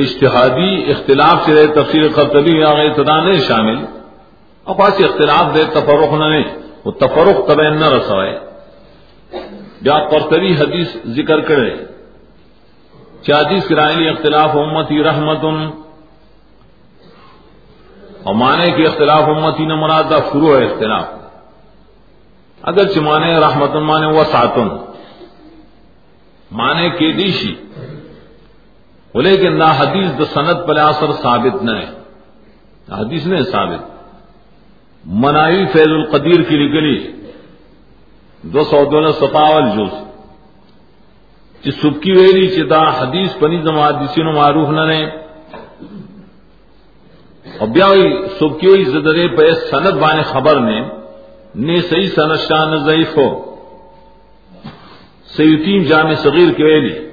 [SPEAKER 1] اشتہادی اختلاف سے رہے تفصیل قرطبی میں آگے نہیں شامل. اور پاس اختلاف دے تفرق نہ نہیں وہ تفرق طبع نہ رسوائے یا قرطبی حدیث ذکر کرے۔ چادیس کرائلی اختلاف امت رحمت اور مانے کے اختلاف امتی نے مراد فرو ہے اختلاف۔ اگر چمانے رحمت مانے وہ ساتن مانے کے دیشی بولے کہ نہ حدیث د صنعت پل اثر ثابت نہ ہے۔ حدیث نے ثابت۔ منائی فیض القدیر کی نکلی، دو سو دولت ستاول جوس چی سبکی ویلی چی دا حدیث پنی زمادیسی نو معروف نہ نے۔ اور بیاوی سب کی ہوئی زدرے پہ سند بانے خبر نے نے صحیح سند شان ضعیف ہو۔ سیتیم جامع صغیر کے ویلی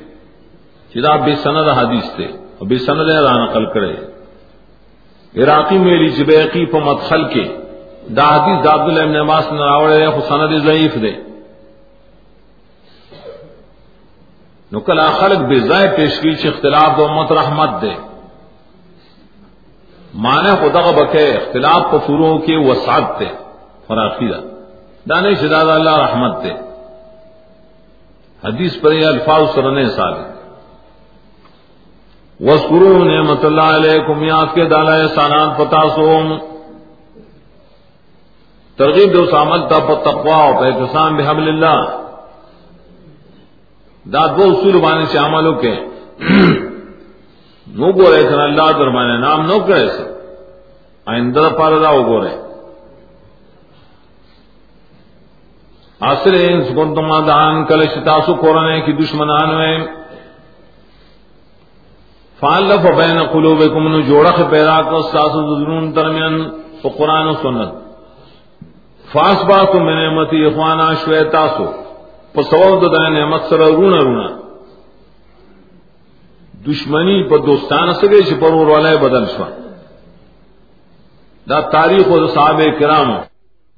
[SPEAKER 1] چدا بے سند حدیث تھے اور بے سند را نقل کرے۔ عراقی میلی جبیقی پہ مدخل کے۔ دا حدیث دا عبداللہ ابن عباس نے راوڑے خو سند ضعیف دے۔ نو کلا خلق بے ضائع پیش کی اختلاف دو مت رحمت دے۔ مانے خدا کا بکے، اختلاف پفوروں کے وسعت تھے فراخی دا۔ دانے شداد اللہ رحمت تھے حدیث پر یہ الفاظ سرنے سال۔ وسکرو نعمت اللہ علیکم یاد کے دالا سانات پتا سوم۔ ترغیب دو سامد تا تقوا و احتسام بحبل اللہ داد وہ اصول بانے سے عملوں کے۔ نو گو رہے سن اللہ در درمانے نام نو کرے سن۔ آئندہ پار دا وہ گو رہے آسر سکون تم دان کل شتاسو کورانے کی دشمنان میں فالف بین قلوبکم نو جوڑخ پیدا کو ساسو ذرون درمیان تو قرآن و سنت۔ فاس با کو میں نعمتی اخوانا شویتاسو پا سوال دو دن نعمت سر رونا رونا۔ دشمنی پا دوستان سگے چھ پر والے بدل شوا۔ دا تاریخ و دا صحابہ کرام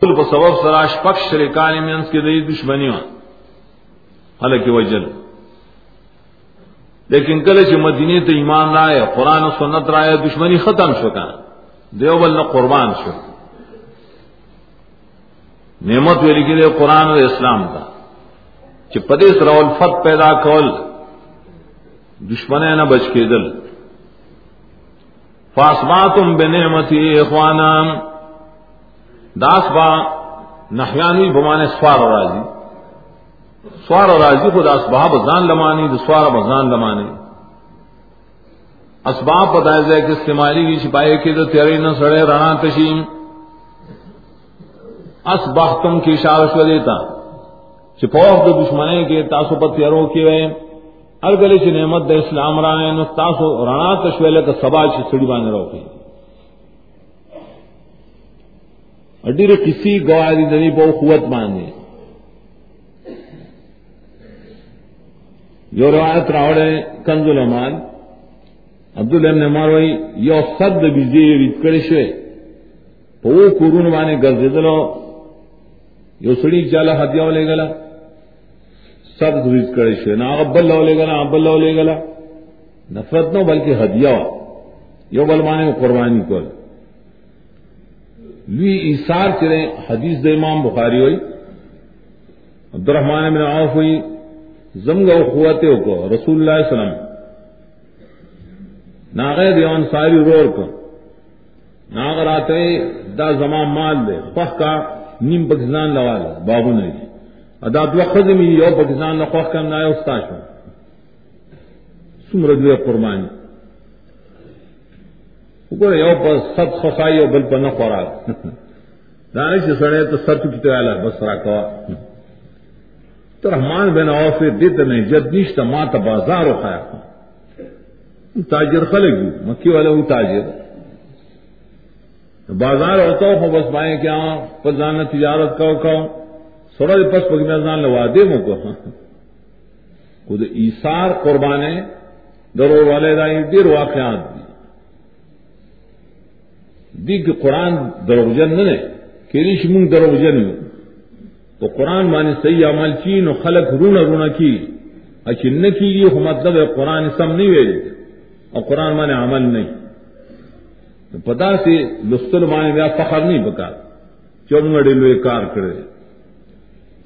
[SPEAKER 1] کل پا سبب سراش پکش شرکانی منس کے دی دشمنی وان حالکہ وجل لیکن کل چھ مدینی تو ایمان رائے، قرآن و سنت رائے دشمنی ختم شکا دیو بل قربان شو۔ نعمت ویلی کے قرآن و اسلام کا۔ چھ پدیس رول فت پیدا کول دشمن نہ بچ کے دل۔ فاسباتم بے نعمتی اخوانام داس با نحیانی بمانے سوار راضی۔ سوار راضی خود اسباب زان لمانی، دو سوار بزان لمانی۔ اسباب بتائے جائے کہ استعمالی کی چھپائے کی تو تیرے نہ سڑے، رنا تشیم۔ اس تم کی اشارہ شو دیتا چپوف دو دشمنے کے تاسو پر تیروں کی وے ار گلی چ نعمت د اسلام را نو تاسو رنا تشویل کا سبا چ سڑی باندې راوتی اډیره کسی گواہی دنی په قوت باندې. یو روایت راوړې کنزل امان. عبد الله بن عمر وای یو صد بيزي ریت کړی شوی په کورونه باندې ګرځیدلو یو سړی چاله هدیه ولېګلا سب ریز کړی شوی نه ابل لو لګلا ابل لو لګلا نفرت نو بلکې هدیه یو بل باندې قربانی کول۔ لوی ایثار کرے حدیث د امام بخاری ہوئی۔ عبد الرحمن بن عوف ہوئی۔ زمگ و قوت کو، رسول اللہ علیہ وسلم ناغیر دیوان ساری رور کو۔ ناغر آتے دا زمان مال دے۔ فخ کا نیم پاکستان لگا لے بابو نے ادا دو خدمی یو پاکستان نہ خوخ کم نہ استاد شو سمر دو قربانی. وګوره یو په صد خخای او بل په نه خوراک دا نه چې سړی ته ست کی ته اله بس را کوا. تر رحمان بن عوف دې ته نه جد نشته ما ته بازار وخایا تاجر خلک مکی والا وہ تاجر. بازار ہوتا ہو بس پائے کیا پر جانا تجارت کا کہ سوڑا پس پگ جان لوا دے مو کو۔ خود ایثار قربانے درو والے دائی، دیر واقعات دی۔ دی کہ قرآن دروجن نہ کیریش منگ دروجن۔ تو قرآن مانے صحیح عمل چین و خلق رونا رونا کی۔ اچن کی، یہ مطلب ہے قرآن سم نہیں ویلے۔ اور قرآن مانے عمل نہیں۔ پتا سے لستر مانے بیا فخر نہیں پکا۔ چونگڑے لوے کار کرے۔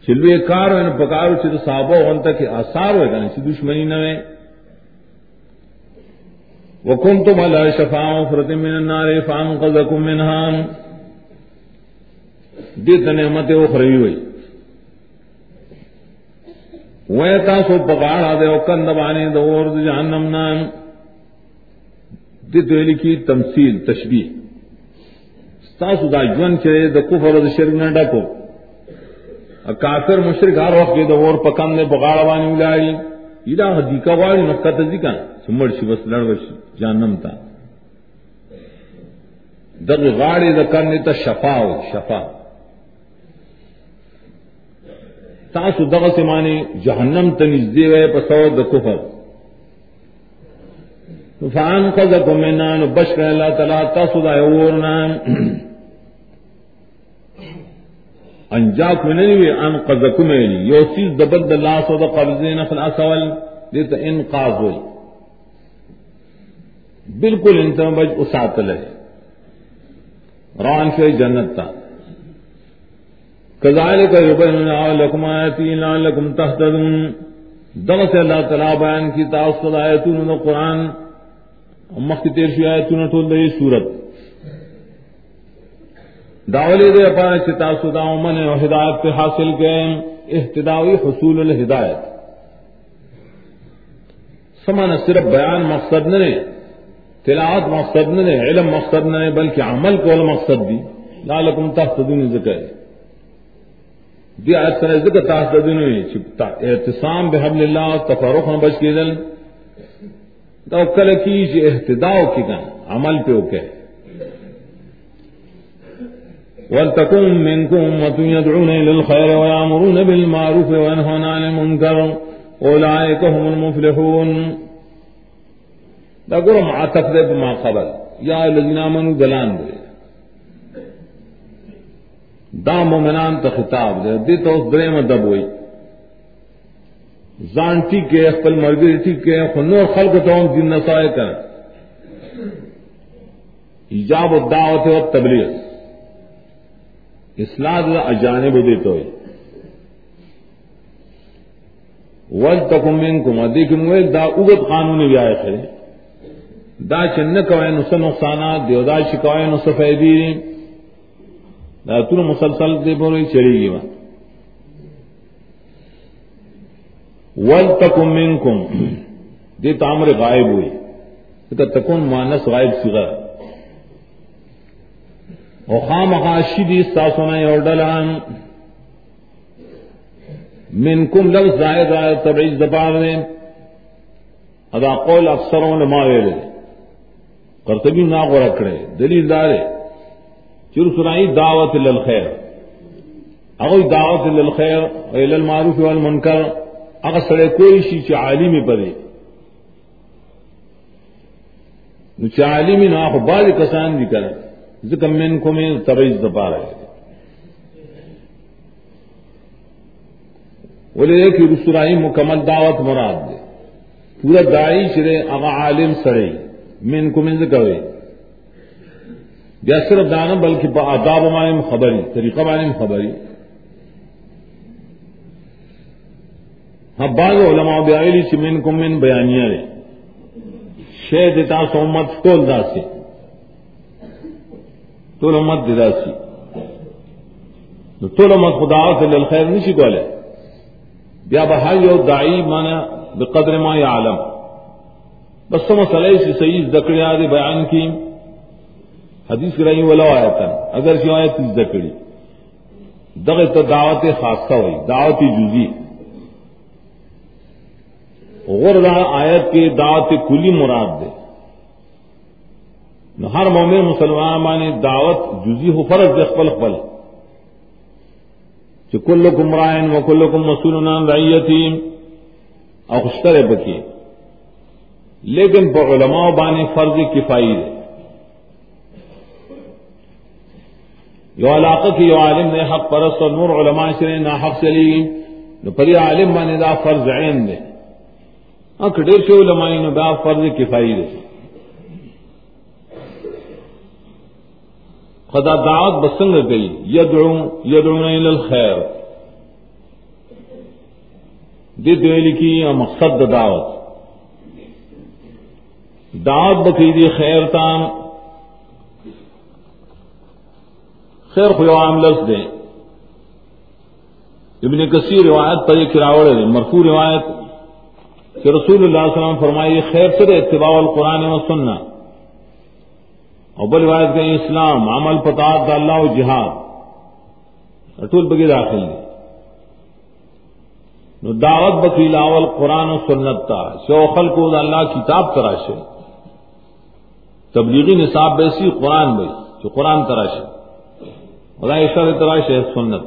[SPEAKER 1] چلوے کار ہوئے پکارو چلو صحابہ ہون تک آثار ہوئے گا دشمنی نہ ہوئے وکنتم على شفاء فرت من النار فانقذكم منها۔ دیت نعمت اخروی ہوئی۔ ویتا سو پکاڑا دے او کند بانی دور جہنم نام دیت ویلی کی تمثیل، تشبیح۔ ستاسو دا جون چرے دا کفر دا شرک نہ ڈکو۔ کافر مشرک ہر وقت دا اور پکند پکاڑا بانی الائی ایدا دیکا والی نکت ذکر سمڑ شي بس لړ وشي جانم تا۔ دغه غاړي د کرنے ته شفا او شفا۔ تاسو دغه سمانی جهنم ته نږدې وای په سو د کفر۔ فان قذکم منان بشر الله تعالی تاسو دا ورنا انجاک مننی وی، ان قذکم یو چیز دبد الله سو د قبضین خلاص اول دې ته انقاذ وای بالکل انسان بج اساتل ہے ران سے جنت تھا کزال کا یوبن لکم آیتی لعلکم تہتدون۔ دم سے اللہ تعالیٰ بیان کی تاثر آیتون قرآن۔ مخت تیر شی آیتون ٹول دے سورت۔ داولی دے اپنے چتا سدا من و ہدایت پہ حاصل کے احتداوی حصول الہدایت۔ سمان صرف بیان مقصد نہ تلاوت مقصد نہ علم مقصد نہ بلکہ عمل کو مقصد دی لالکم تحتدون ذکر۔ دی آیت سره ذکر تاسو د چې اعتصام به حبل الله تفرق نه بچ کېدل دا کله کی چې اهتداء کیږي عمل په وکړي ولتكن منكم أمة يدعون إلى الخير ويأمرون بالمعروف وينهون عن المنكر أولئك هم المفلحون۔ دا قرم عطف دے بما قبل۔ یا الذين آمنوا دلان دے۔ دا مومنان ته خطاب دی دې ته اوس درې مدب وای ځان ټیک کې خپل مرګ ټیک کې خو نور خلق ته هم دین نصای کړ ایجاب الدعوت و تبلیغ۔ اصلاح اجانب دیتے ہوئے ول تک منکم ادیکم ویل دا اوگت قانون بھی آئے کرے دا چن کوئے نس نقصانات دیودا شکوائے نس فیدی دا تر مسلسل دے بولے چلی گی منکم. دے تامر غائب ہوئی تکن مانس غائب سگا او خام خاشی دی ساسونا یو ڈلان من کم لفظ زائد آئے تبعیز دپار دیں ادا قول اکثروں نے مارے لے کرتبی نا کو رکھڑے دلیل دارے چر سنائی دعوت للخیر. اگوی دعوت للخیر و المعروف والمنکر. اگر سڑے کوئی شی چ عالمی پدے نو چ عالمی نو اخ بعض کسان دی کرے ذکر من کو میں تبعیض دپا رہے بولے کہ رسرائی مکمل دعوت مراد دے پورا دائی چرے اغا عالم سڑے من کو من ذکر یا صرف دانا بلکہ با آداب معنی خبری طریقہ معنی خبری ہاں بعض علماء بیائلی چی من کو من بیانیاں رہے شہ دیتا سومت کول دا سے ټول امت داسي نو ټول امت خدا ته للخير نشي کوله بیا به هر یو داعی معنا بقدر ما يعلم بس سم مسئلہ سے صحیح ذکریا دے بیان کی حدیث کرائی ولو آیتا اگر سی آیت ذکری دغه ته دعوت خاصه وي دعوت جزئی۔ غور دا آیت کی دعوت کلی مراد دے۔ نو ہر مومن مسلمان مانے دعوت جزی ہو فرض دے خپل خپل۔ کہ کلکم رائن و کلکم مسئول عن رعیتی او خشتر بکی لیکن پر علماء بانے فرض کفائی دے۔ یو علاقہ کی یو عالم نے حق پرست اور نور علماء شرے نہ حق چلی نو پری عالم بانے دا فرض عین دے۔ اک ڈیر سے علماء نو دا فرض کفائی دے خدا دعوت بسنگ گئی، یدعو یدعون الى الخیر۔ دی دویلی کی مقصد دعوت۔ دعوت بکی دی خیر تام خیر خو عام لفظ دے ابن کثیر روایت پر یہ کراوڑ ہے مرفوع روایت کہ رسول اللہ صلی اللہ علیہ وسلم فرمائی خیر سے اتباع القرآن و سننا اور بل روایت کہ اسلام، عمل پتاط اللہ و جہاد۔ اٹول بگی داخل دی نو دعوت بکی لاول قرآن و سنت تا۔ شوخل کو اللہ کتاب تراشے۔ تبلیغی نصاب بیسی، قرآن بھائی جو قرآن تراشے۔ خدا عشر تراشے سنت۔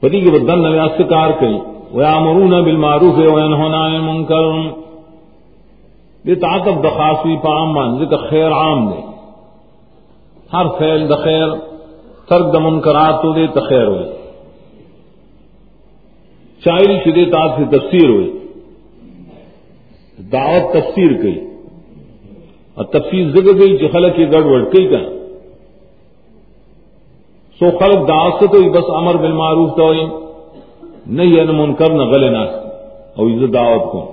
[SPEAKER 1] پتی کے بدن نویاس سے کار کئی۔ ويامرون بالمعروف وینہونا عن المنکر یہ تعاقب دخاصی پام مان یہ خیر عام دے۔ ہر فیل د خیر، ترک دمن کرات تو دے تخیر ہوئے۔ شاعری شدے تاج سے تفسیر ہوئی دعوت تفسیر کی۔ اور تفسیر ذکر گئی جو خلق کی گڑبڑ کئی کا سو خلق دعوت سے تو بس امر بالمعروف تو نہیں ہے منکر، نہ غلے نہ اور عزت دعوت کو۔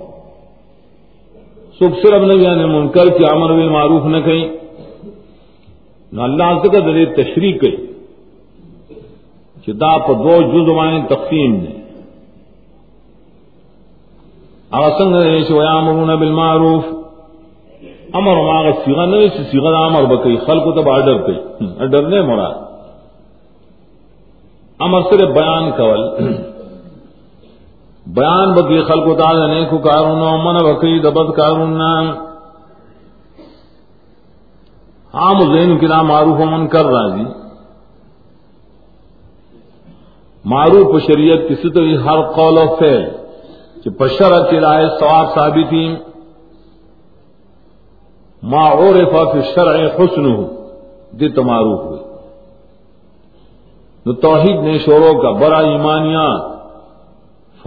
[SPEAKER 1] سکھ صرف نہیں یعنی منکر کی امر بھی معروف نہ کہیں۔ نہ اللہ سے کا دلیل تشریح کئی دا پر دو جزوان تقسیم نے آسنگ نے شویا امرون بالمعروف۔ امر ماغ سیغا نہیں سیغا امر بکئی۔ خلق کو تب آڈر کئی۔ ڈرنے مراد۔ امر صرف بیان کول۔ بیان بکی خلق و تعالی نیکو کارون من بکی دبد کارون عام زین کی معروف من کر راضی. معروف شریعت کسی تو ہر قول و فعل کہ پشر کی رائے ثواب ثابتی. ما عرف فی الشرع حسن دی تو معروف ہوئی. تو توحید نے شوروں کا بڑا ایمانیات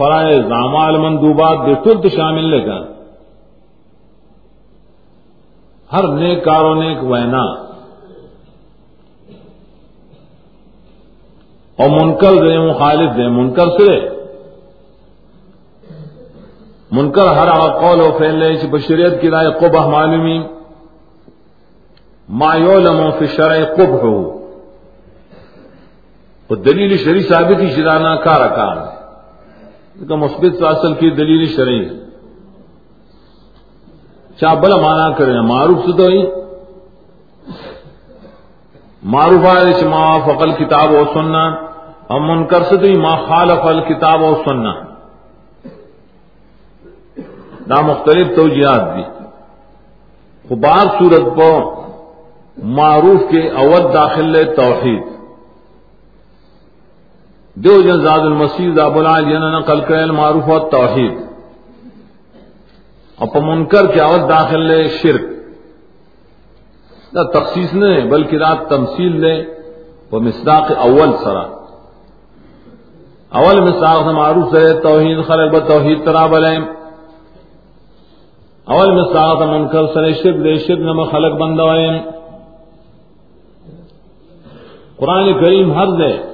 [SPEAKER 1] فرائض اعمال مندوبات بے ترت شامل لے کر۔ ہر نیک کارو نیک وینا۔ اور منکر دے مخالف دے، منکر سے منکر ہر قول و پھیلے بشریت کی رائے قبح معلومی۔ مایولم فی شرع قب ہو دلیل شریف ثابت ہی شرانہ کار کار کا مثبت اصل کی دلیل شرعی چاہ بلا مانا کریں معروف سے تو ہی معروف آئے ما فقل کتاب و سننا ہم منکر سے تو ما خالف الکتاب و سننا نہ مختلف توجیات بھی۔ بعض صورت پر معروف کے اول داخل توحید۔ دیو جن زاد المسیح ابولا جن نقل کرے معروف و توحید۔ اپ منکر کے آوت داخل لے شرک۔ نہ تخصیص نے، بلکہ رات تمثیل لے وہ مسداق اول سرا۔ اول مساق معروف ہے توحید خلق ب توحید ترا بلے اول مساق منکر سر شرک دے، شرک نم خلق بندوائے قرآن کریم ہر دے۔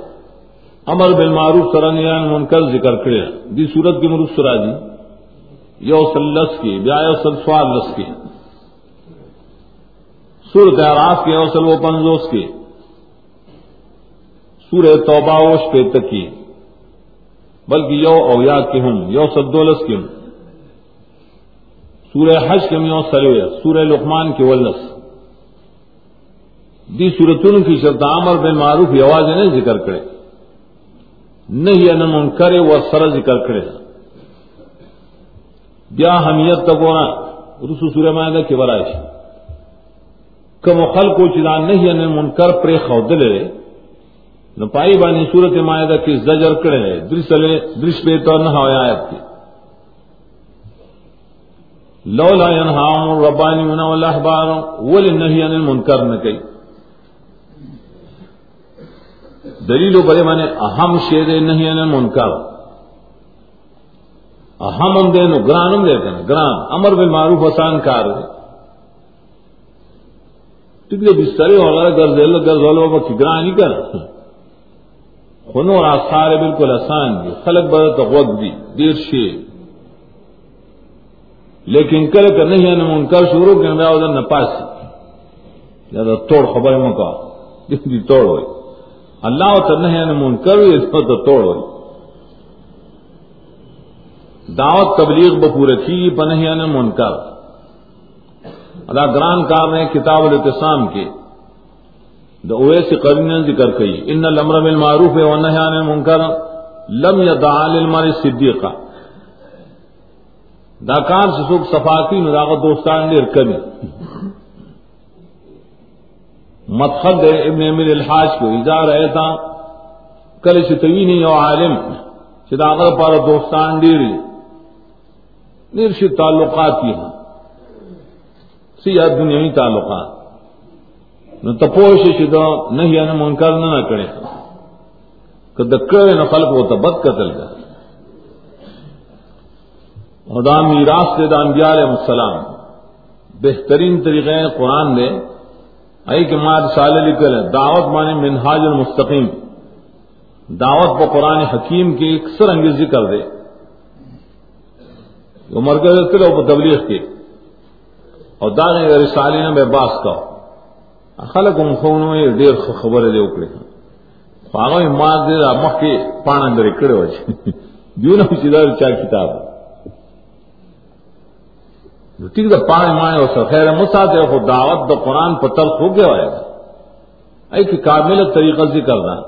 [SPEAKER 1] امر بالمعروف سرنیان منکر ذکر کرے۔ دی صورت کی مرف سرا دی۔ یو سلس کی، بیا سل سوال لس کی۔ سورت آراف کے اوسل و پنزوس کی۔ سور توبہ وش پہ تکی۔ بلکہ یو اویا کے ہوں یو سدولس کے ہوں سورہ حج کے میں سلوے سورہ لقمان کے ولس۔ دی سورتن کی شرط عمر بن معروف یواز نے ذکر کرے۔ نہیں ان منکر و سر ذکر کرے بیا حمیت تک ہونا رسو سورہ مائدہ کے برائش کم خل کو چلا نہیں ان منکر پر خود لے نہ پائی بانی صورت مائدہ کی زجر کرے درسلے درش پہ تو نہ ہویا آیت کی. لولا ينهاهم الربانيون والاحبار ولنهي عن المنكر نہ کئی دلیل و بڑے مانے اہم شیر نہیں ہے منکر۔ اہم ہم دے، نو گران ہم دے کر گران، امر بے معروف آسان کار ہے ٹکلے بسترے وغیرہ گرز گرز والو وقت گران ہی کر خنو اور آسار بالکل آسان دی خلق بڑا تو وقت دی، دیر شیر۔ لیکن کل کر نہیں ہے منکر شروع کرنا ادھر نپاسی۔ یا توڑ خبر مکا۔ جس کی توڑ ہوئی۔ اللہ و تنہی من کرو اس پر تو توڑ ہوئی۔ دعوت تبلیغ بپور کی پنہی من کر ادا گران کار نے کتاب الاتسام کے دا اوے سے قرین ذکر کئی ان لمر بن معروف ہے ونہیان منکر لم یا المر صدیقہ۔ دا کار سے سوک صفاقی نراغ دوستان دیر کمی۔ مدخل دے ابن امیر الحاج کو ایجا رہے تھا۔ کل شتوی نہیں او عالم شداغر پار دوستان ڈیری نرش تعلقات کی ہاں سیاح دنیاوی تعلقات۔ نو تپوش شدہ نہیں انا منکر نہ نہ کرے۔ کہ دکڑے نہ خلق ہوتا بد قتل کا خدا میراث دے دا انبیاء علیہ السلام۔ بہترین طریقے قرآن دے۔ آئی کہ مار سال لکل ہے دعوت مانے منہاج المستقیم۔ دعوت ب قرآن حکیم کی اکثر انگیزی کر دے۔ عمر کے وہ تبلیغ کے۔ اور داغ رسالی نے بے باس کا خلق ام خونو یہ دیر خبر دے اکڑے۔ پاگو مار دے مخ کے پان اندر اکڑے ہو دیو نہ چیزا چا کتاب۔ ٹھیک ہے پان مانے اور خیر مساط ہے دعوت دا قرآن پتل ہو گیا ہے۔ ایک کامل طریقہ ذکر رہا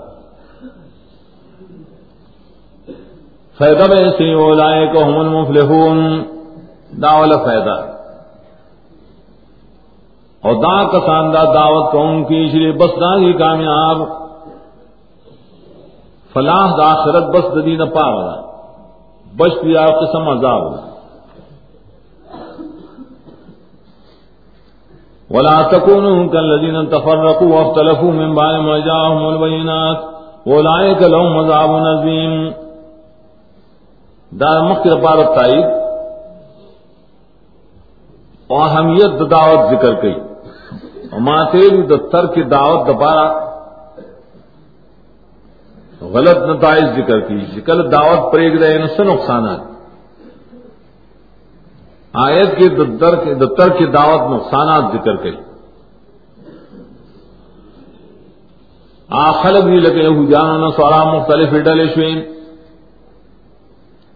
[SPEAKER 1] فائدہ میں سی لائے کو ہم المفلحون، دا والا فائدہ۔ اور دا کسان دا دعوت کو ان کی شری بس دا کی کامیاب۔ فلاح دا آخرت بس ددی نہ پا رہا بس پیا قسم عذاب ولا تكونوا كالذين تفرقوا واختلفوا من بعد ما جاءهم البينات اولئك لهم عذاب عظيم دا مخیر پار تائید اور اہمیت دعوت ذکر کی ماتیل دفتر کی دعوت دپارا غلط نتائج ذکر کی شکل دعوت پریگ رہے سے نقصانات؟ آیت کے دفتر کے دفتر کی دعوت نقصانات ذکر کی آخلق بھی لگے ہو جانا سوارا مختلف ڈلے شوئیں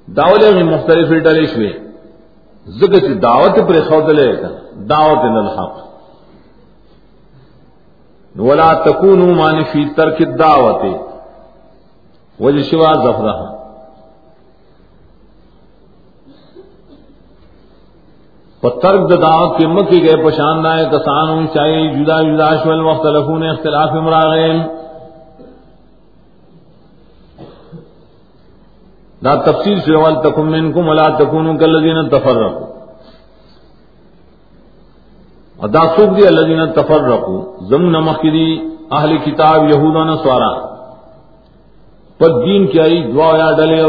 [SPEAKER 1] داولے میں مختلف ڈلے ہوئے ذکر کی دعوت پر خود لے دعوت الحق ولا تکون مان فی ترک دعوت۔ وجہ شوا ظفرہ ترک دعوت کے مکی گئے پشاندہ کسان چاہیے جدا جدا شول مختلف اختلاف امراغین دا تفصیل سے اول تکم منکم ولا تکونوا کالذین تفرقوا۔ ادا سوق دی الذین تفرقوا۔ زمن مخدی اہل کتاب یہود و نصارا۔ پر دین کی آئی دعا یا ڈلے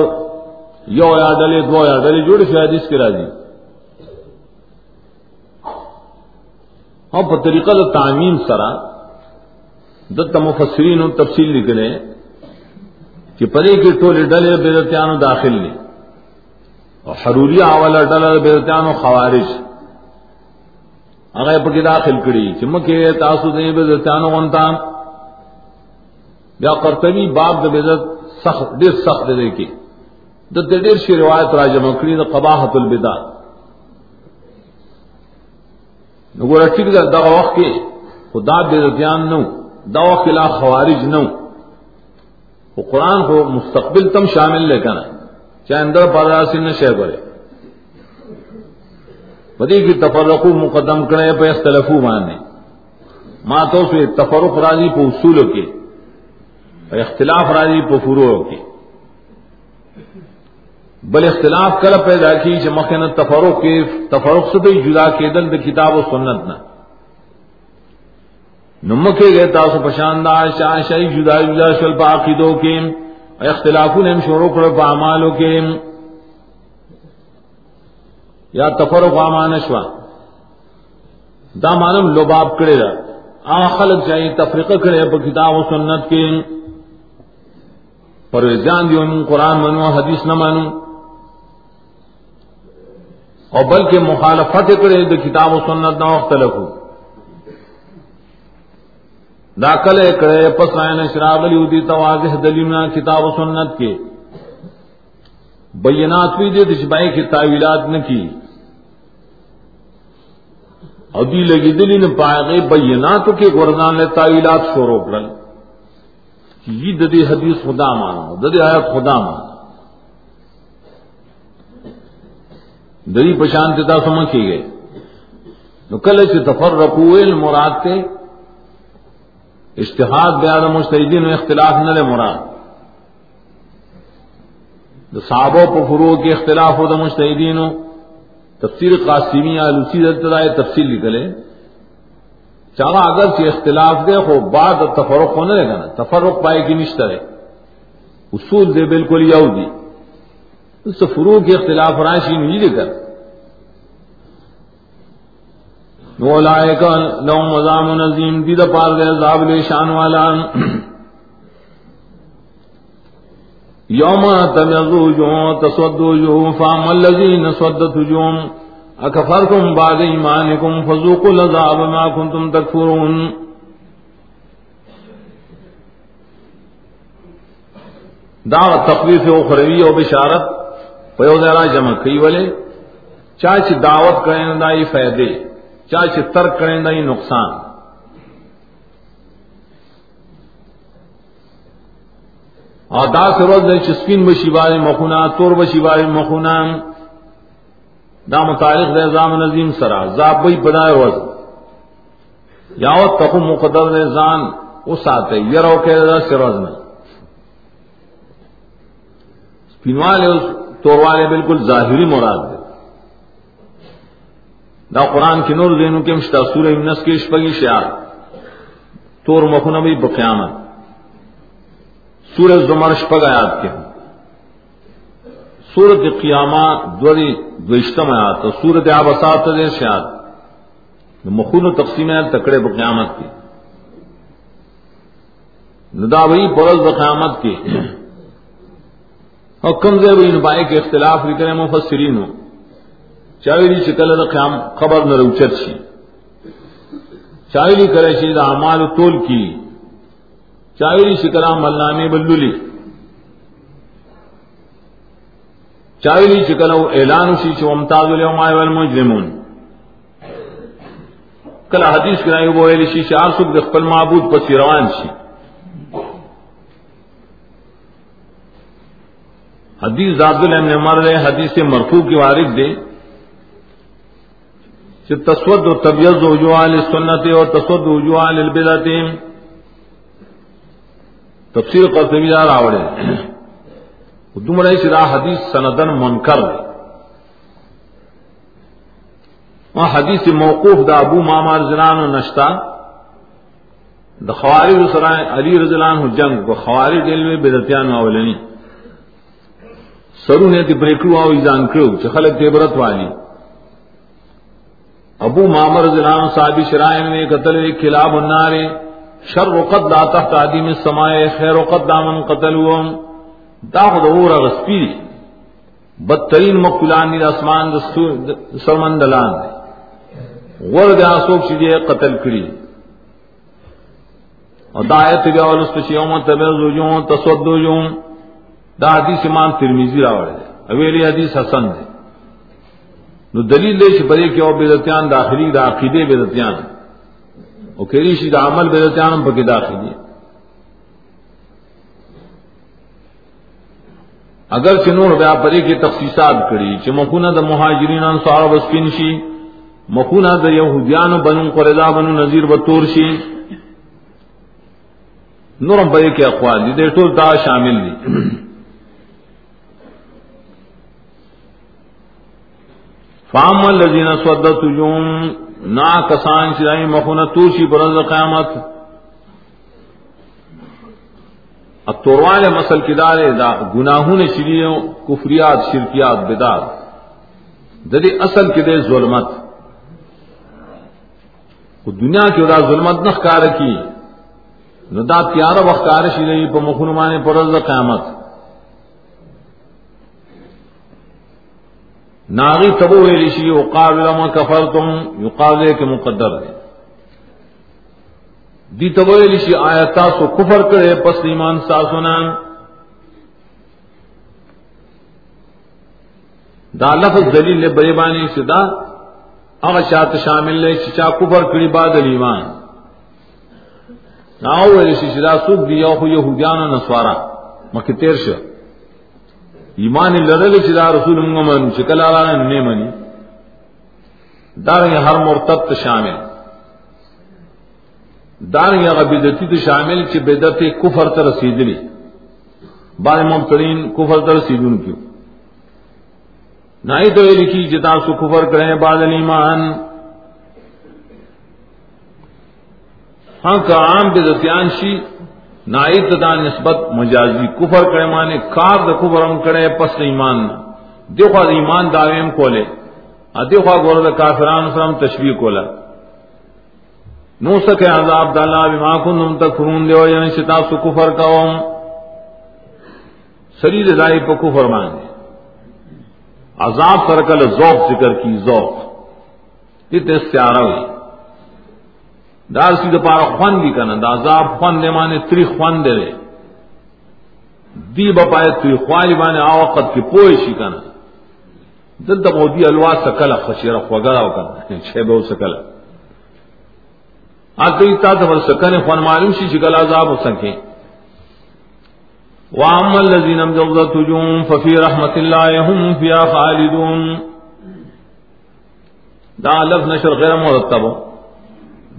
[SPEAKER 1] یو یا ڈلے دعا یا ڈلے جوڑ شو حدیث کے راضی۔ اور پر طریقہ تعمیم سرا دت مفسرین و تفصیل نکلے کہ پدے کی ٹولے ڈلے بےدتیانو داخل لی اور حروریہ والا ڈلے بےدتیانو خوارج. اگر پکی داخل کری چمکے تاسو دے بےدتیانو ونتا یا قرطبی باب دے بےدت سخت دیر سخت دے کی دت دیر شی روایت راجمہ کری دا قباحت البدا نگو رٹک دا دا وقت کے خدا بےدتیان نو دا وقت لا خوارج نو وہ قرآن کو مستقبل تم شامل لے کر چاہے اندر پاراسی نے شہ کرے بدی کی تفرق مقدم کرے پہ اختلفو ماننے ماں تو سے تفرق راضی پہ اصول کے اختلاف راضی پہ فرو کے بل اختلاف کر پیدا کی چې چمکن تفرق کے تفرق سے جدا کے دل کتاب و سنت نہ نمکے گئے تاسو پشاندہ شاہ شاہی جدا جدا شل پا عقیدوں کے اختلافوں نے شروع کرو پا عمالوں کے یا تفرق آمان شوا دا مانم لباب کرے دا آ خلق چاہیے تفریق کرے پا کتاب و سنت کے پر جان دیو قرآن منو، حدیث نہ مانو اور بلکہ مخالفت کرے دا کتاب و سنت نہ اختلفو داخل کرے، پس آئین شراب علی دی تواضح دلیمنا کتاب و سنت کے۔ بینات بھی دے دشبائی کی تعویلات نہ کی۔ ادی لگی دلی نے پائے گئے بینات کے گردان نے تعویلات شروع کر یہ ددی حدیث خدا مانو، ددی آیت خدا مانو۔ دری پشانتتا سمجھ کی گئے کل سے تفر رکھو مراد کے اشتہاد بیاد مشتحدین و اختلاف نہ لے مراد صحابوں کو فرو کے اختلاف ہو دا مشتحدین تفسیر قاسمی لسی ابتدائے تفصیل نکلے۔ چاہا اگر سے اختلاف دے ہو بعد تفرق ہونے لگا نا۔ تفرق پائے کی نشتر ہے اصول دے بالکل یو دی اس سے فرو کے اختلاف راشی نہیں لے کر نولائے کا لو مزام نظیم، دی پار دے عذاب لے شان والا۔ یوم تمیز وجوہ تسود وجوہ فاما الذین سودت وجوہم، اکفرتم بعد ایمانکم، فذوقوا العذاب ما کنتم تکفرون۔ دعوت تقویف اخروی و بشارت پیو دیرا جمع کئی والے چاچ دعوت کریں دائی فائدے چاچ ترک کریں دائی نقصان. اور دا سے روز دے چسپین بشی بارے مخونا تور بشی بارے مخونا دا متعلق دے زام نظیم سرا زاب بھئی بدائے روز یاوت تخو مقدر دے زان اس آتے یرو کے دا سے میں سپین والے اس تور والے بالکل ظاہری مراد دے دا قرآن کی نور دینوں کے مشتا سورہ امنس کے شپگی شیار تور مخونا بقیامت۔ سورج زمر شپگ آیات کے۔ سورت قیامات دوری دوشتم آیات تو سورت آبسات دے شاد مخون و تقسیم ہے تکڑے بقیامت کی ندا بھائی پرز بقیامت کی اور کم زیر ان بائے کے اختلاف لکھنے مفسرین ہو چاویلی جی شکل قیام خبر نہ روچت چی چاویلی جی کرے چیز اعمال تول کی۔ چاویلی جی شکرا ملنامی بلولی چاویلی شکلا اعلان شی چو امتاز اليوم آئے والمجرمون۔ کلا حدیث کرائی وہ ایلی شی چار سک دخپل معبود پسی روان شی حدیث ذات الحمد عمر رہے حدیث مرفوع کی وارد دے کہ تسود و طبیعت وجوہ للسنت اور تسود وجوہ للبدعتیم تفسیر قرطبی دار آوڑے۔ دم سرا حدیث سندن منکر وہاں حدیث موقوف دا ابو مامار زلان و نشتا۔ دا خواری سرائے علی رضلان ہو جنگ کو خواری دل میں بدتیان اولنی سرو نے تی بریکو آو ایزان کرو چھ خلق تیبرت والی. ابو مامر زلان صاحبی شرائع میں قتل کلاب النارے شر وقت لا تحت عدیم السماء، خیر وقت دامن قتلوهم دا خود اور غسپی بدترین مقتولان دی اسمان سرمندلان غور دا سوک چیزے قتل کری. اور دا آیت بیا ولس پچ یوم تبرز وجوہ تسود وجوہ دا حدیث امام ترمیزی راوڑے دے اویلی حدیث حسن دے نو دلیل دے چھ بڑے کہ او بدتیان داخلی دا عقیدے بدتیان او کری شي د عمل به ځانم پکې داخلي. اگر چې نور بیا پرې کې تخصیصات کړي چې مخونه د مهاجرین انصار وسپین شي مخونه د يهوديان بنو قريظه بنو نذیر و تور شي. نورم پرې کې اقوال دي. ټول دا شامل دي. فام الذين سودت وجوم نا کسان چرائی مخون توشی برز قیامت۔ اتوروال مسل کی دار دا گناہوں نے شریوں کفریات، شرکیات بداد ددی اصل کے دے ظلمت۔ دنیا کی ادا ظلمت نہ کار کی ندا پیارا وقت کار شری پہ مخون مانے پرز قیامت۔ ناغی تبو ویلیشی وقال لما کفرتم یقال کے مقدر دے دی تبو ویلیشی آیتا سو کفر کرے، پس ایمان ساسونا دا لفظ دلیل لے بریبانی سے دا، اغا شاعت شامل لے چچا کفر کری بعد ایمان ناو ویلیشی شدا سوک دی یوخو یہودیان و نسوارا مکی تیر شو۔ ایمان لرل چې دا رسول موږ من، چې کله را نه مني. دا هر مرتد ته شامل. دا هغه بدعتي ته شامل چې بدعت کفر ته رسیدلی باندې مبتدین کفر ته رسیدون کیو نای ته لکی چې تاسو کفر کړئ بعد ایمان ہاں کا عام بدعتیان شي نائب دا نسبت مجازی کفر کرے مانے، کار دا کفر ہم کرے، پس ایمان۔ دیکھو ایمان دعویم کولے۔ دیکھو گور دا کافران سرم تشبیح کولا۔ نو سکے عذاب دا اللہ بما کنتم تکفرون دیو یعنی شتا سو کفر کاوم۔ سری رضائی پکو فرمان دے عذاب سرکل ذوق ذکر کی، ذوق۔ کتنے استعارہ ہوئی۔ دار سی پارا خوان بھی کنا. دا عذاب خوان دے مانے تری خوان دے رے دی بپائے تری خوان بانے آوقت کی پوئشی کنا. دل دا مودی الوا سکل خشیر خوگرہ کنا. چھے بہو سکل آتے تا تا سکن خوان معلوم شی چکل عذاب ہو سکیں وعم الذين امجضت وجوههم ففي رحمة الله هم فيها خالدون. دا لفظ نشر غیر مرتب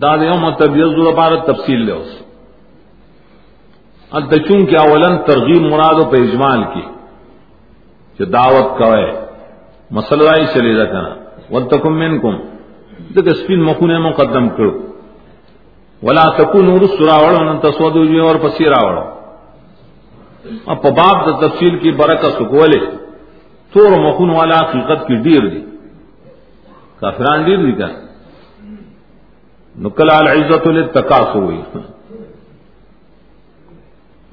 [SPEAKER 1] دا یوم تبیض ذو بار تفصیل لے اس ال چون کہ اولن ترغیب مراد پہ اجمال کی جو دعوت کوئے مسئلہ چلے دا کنا ولتکم منکم. دک سپین مخونے مقدم کرو ولا تکونوا رسلا ولا تسودوا اور پسیرا وڑو اب باب د تفصیل کی برکت سکولے تور مخون والا حقیقت کی ڈیر دی. کافران ڈیر دی کا نقل العزت التقاس ہوئی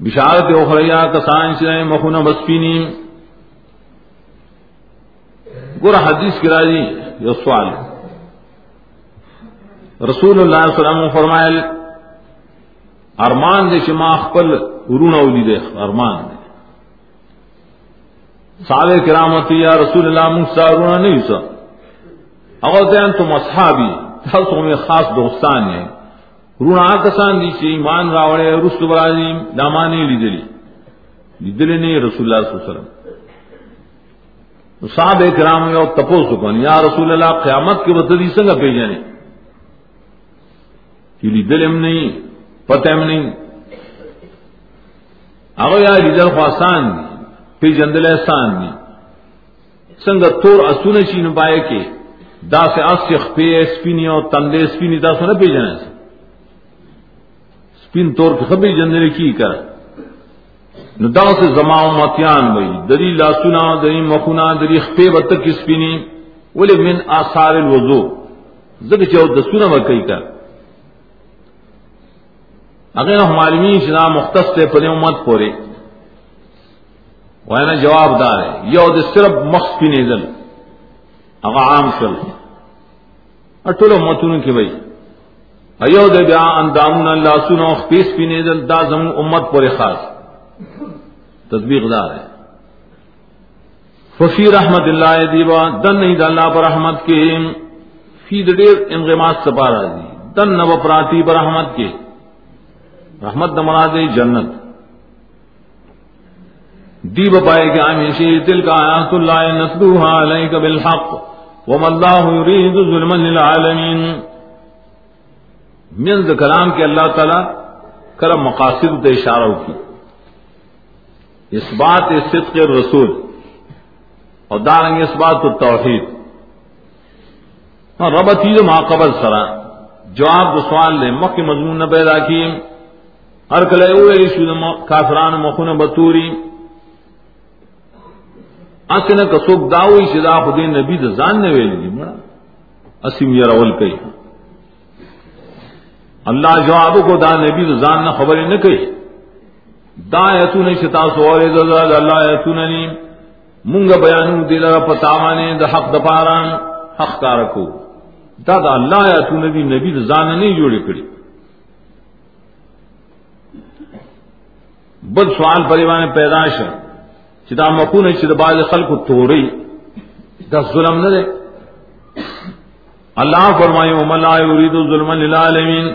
[SPEAKER 1] بشارت اخریا کسان سے مخون بسپینی گر حدیث کی راجی یہ سوال. رسول اللہ صلی اللہ علیہ وسلم فرمائے ارمان دے شما خپل ورون اولی دے، ارمان دے. صحابہ کرامتی یا رسول اللہ موسیٰ رونا نہیں سا اگر دین تم اصحابی. ہاں تاسو میں خاص دوستان ہیں۔ رونا کسان دی چھ ایمان راوڑے رسول برازیم دامانی لی دلی لی نہیں رسول اللہ صلی اللہ علیہ وسلم۔ صحابہ کرام یو تپوس کن، یا رسول اللہ، قیامت کے وقت سنگا پیجنے کہ لی دلم نہیں، پتہ نہیں۔ اگر یا لیدل خواستان دی پی جندل احسان دی۔ سنگ تور اسون چین پائے کے۔ دا سے اس پی اسپینی اور تندے اسپینی دا سو نہ پی جانے سے۔ سپین تور کے خبی جندل کی کر۔ نو دا سے زماؤ متیان بھئی۔ دری لاسونا، دری مخونا، دری خپے بتک اسپینی ولی من آثار الوضو۔ زکر چاہو دسونا بکی کر۔ اگر ہماری شنا مختص سے پنے امت پورے۔ وہ نا جواب دار ہے۔ یہ صرف مخص کی نیزل اگر عام چل اٹول امتون کی بھائی ایو دے بیا اندامن اللہ سنو پیس پی نیزل دا زم امت پورے خاص. تدبیق دار ہے ففی رحمت اللہ دیوا دن نہیں اللہ پر رحمت کے فی دیر انغمات سپارا دی دن نو پراتی پر رحمت کے رحمت نمرا دے جنت. دی بپائے کہ ہمیشہ دل کا آیات اللہ نسلوها علیک بالحق. وما اللہ یرید ظلما للعالمین من کلام کے اللہ تعالی کرم مقاصد تے اشارہ کی۔ اس بات صدق رسول اور دارنگ اس بات توحید ربط ہی ما قبل سرا۔ جواب سوال لے مکہ مضمون نہ پیدا کی۔ ہر کلے اوے شو کافران مخون بطوری۔ اسنه کڅوک داوي چې دا خدای نبی د ځان نه ویل دي مړه اسیم یې راول کوي الله جواب کو دا نبی د ځان نه خبرې نه کوي دا ایتونه چې تاسو اورې د الله ایتونه ني مونږ بیانو دي لره پتاوانه د حق د پاران حق کار کو دا د الله ایتونه دي نبی د ځان نه جوړې کړی بد سوال پریوان پیدا شو چې دا مکونه چې د باز خلکو توري دا ظلم نه دی الله فرمایو ملا یرید ظلم للعالمین.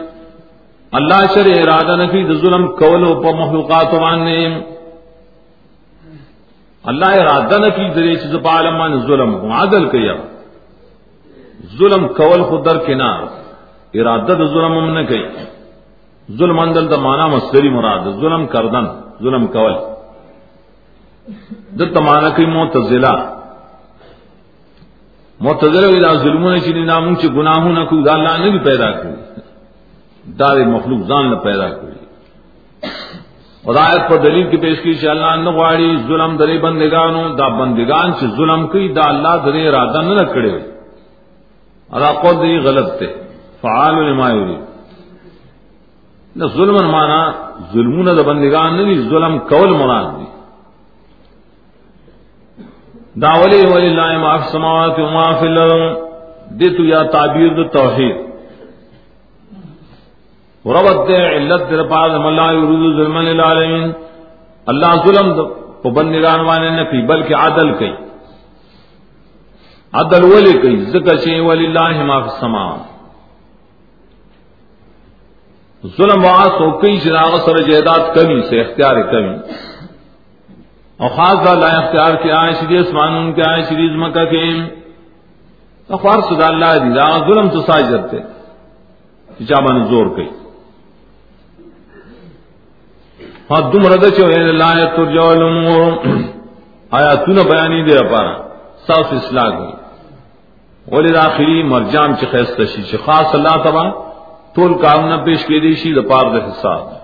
[SPEAKER 1] الله شر اراده نفی د ظلم کول او په مخلوقات باندې الله اراده نفی درې چې په عالم باندې ظلم عادل کوي ظلم کول خود در کنار. اراده د ظلم هم نه کوي ظلم اندل د معنا مصدری مراد، ظلم کردن، ظلم کول. د تمانا کوي معتزله. معتزله ویلا ظلمونه چې نامو چې ګناهونه کو دا الله نه پیدا کړی. دا مخلوق ځان نه پیدا کړی. خدایت پر دلیل کی پیش کی چې الله نه غواړي ظلم درې بندگانو، دا بندگان چې ظلم کوي، دا الله درې اراده نه کړی ادا قول دی غلط ته فعال لما یرید. نہ ظلم مانا ظلمون د بندگان نہیں ظلم کول مراد دی داولی ولی اللہ ما فی السماوات و ما فی الارض. دیتو یا تعبیر دو توحید. وربط دے علت در پاس اللہ یرید ظلم للعالمین. اللہ ظلم دو پبند رانوانے نفی بلکہ عدل کئی عدل ولی کئی ذکر چاہیے ولی اللہ ما فی السماوات. ظلم وہاں سو کئی چراغ سر جیداد کمی سے اختیار کمی. اور خاص دار لا اختیار کے آئے شری اسمان کے آئے شری مکہ کے۔ اخبار سدا اللہ دی دا ظلم تو ساج جاتے چابا نے زور کئی۔ ہاں دم رد چو اللہ ترجع الامور۔ آیا تو نہ بیانی دے پارا۔ صاف اصلاح گئی ولی آخری مرجان چ خیست شی خاص اللہ تبا، تول کام نہ پیش کی دی شی دا پار دے حساب۔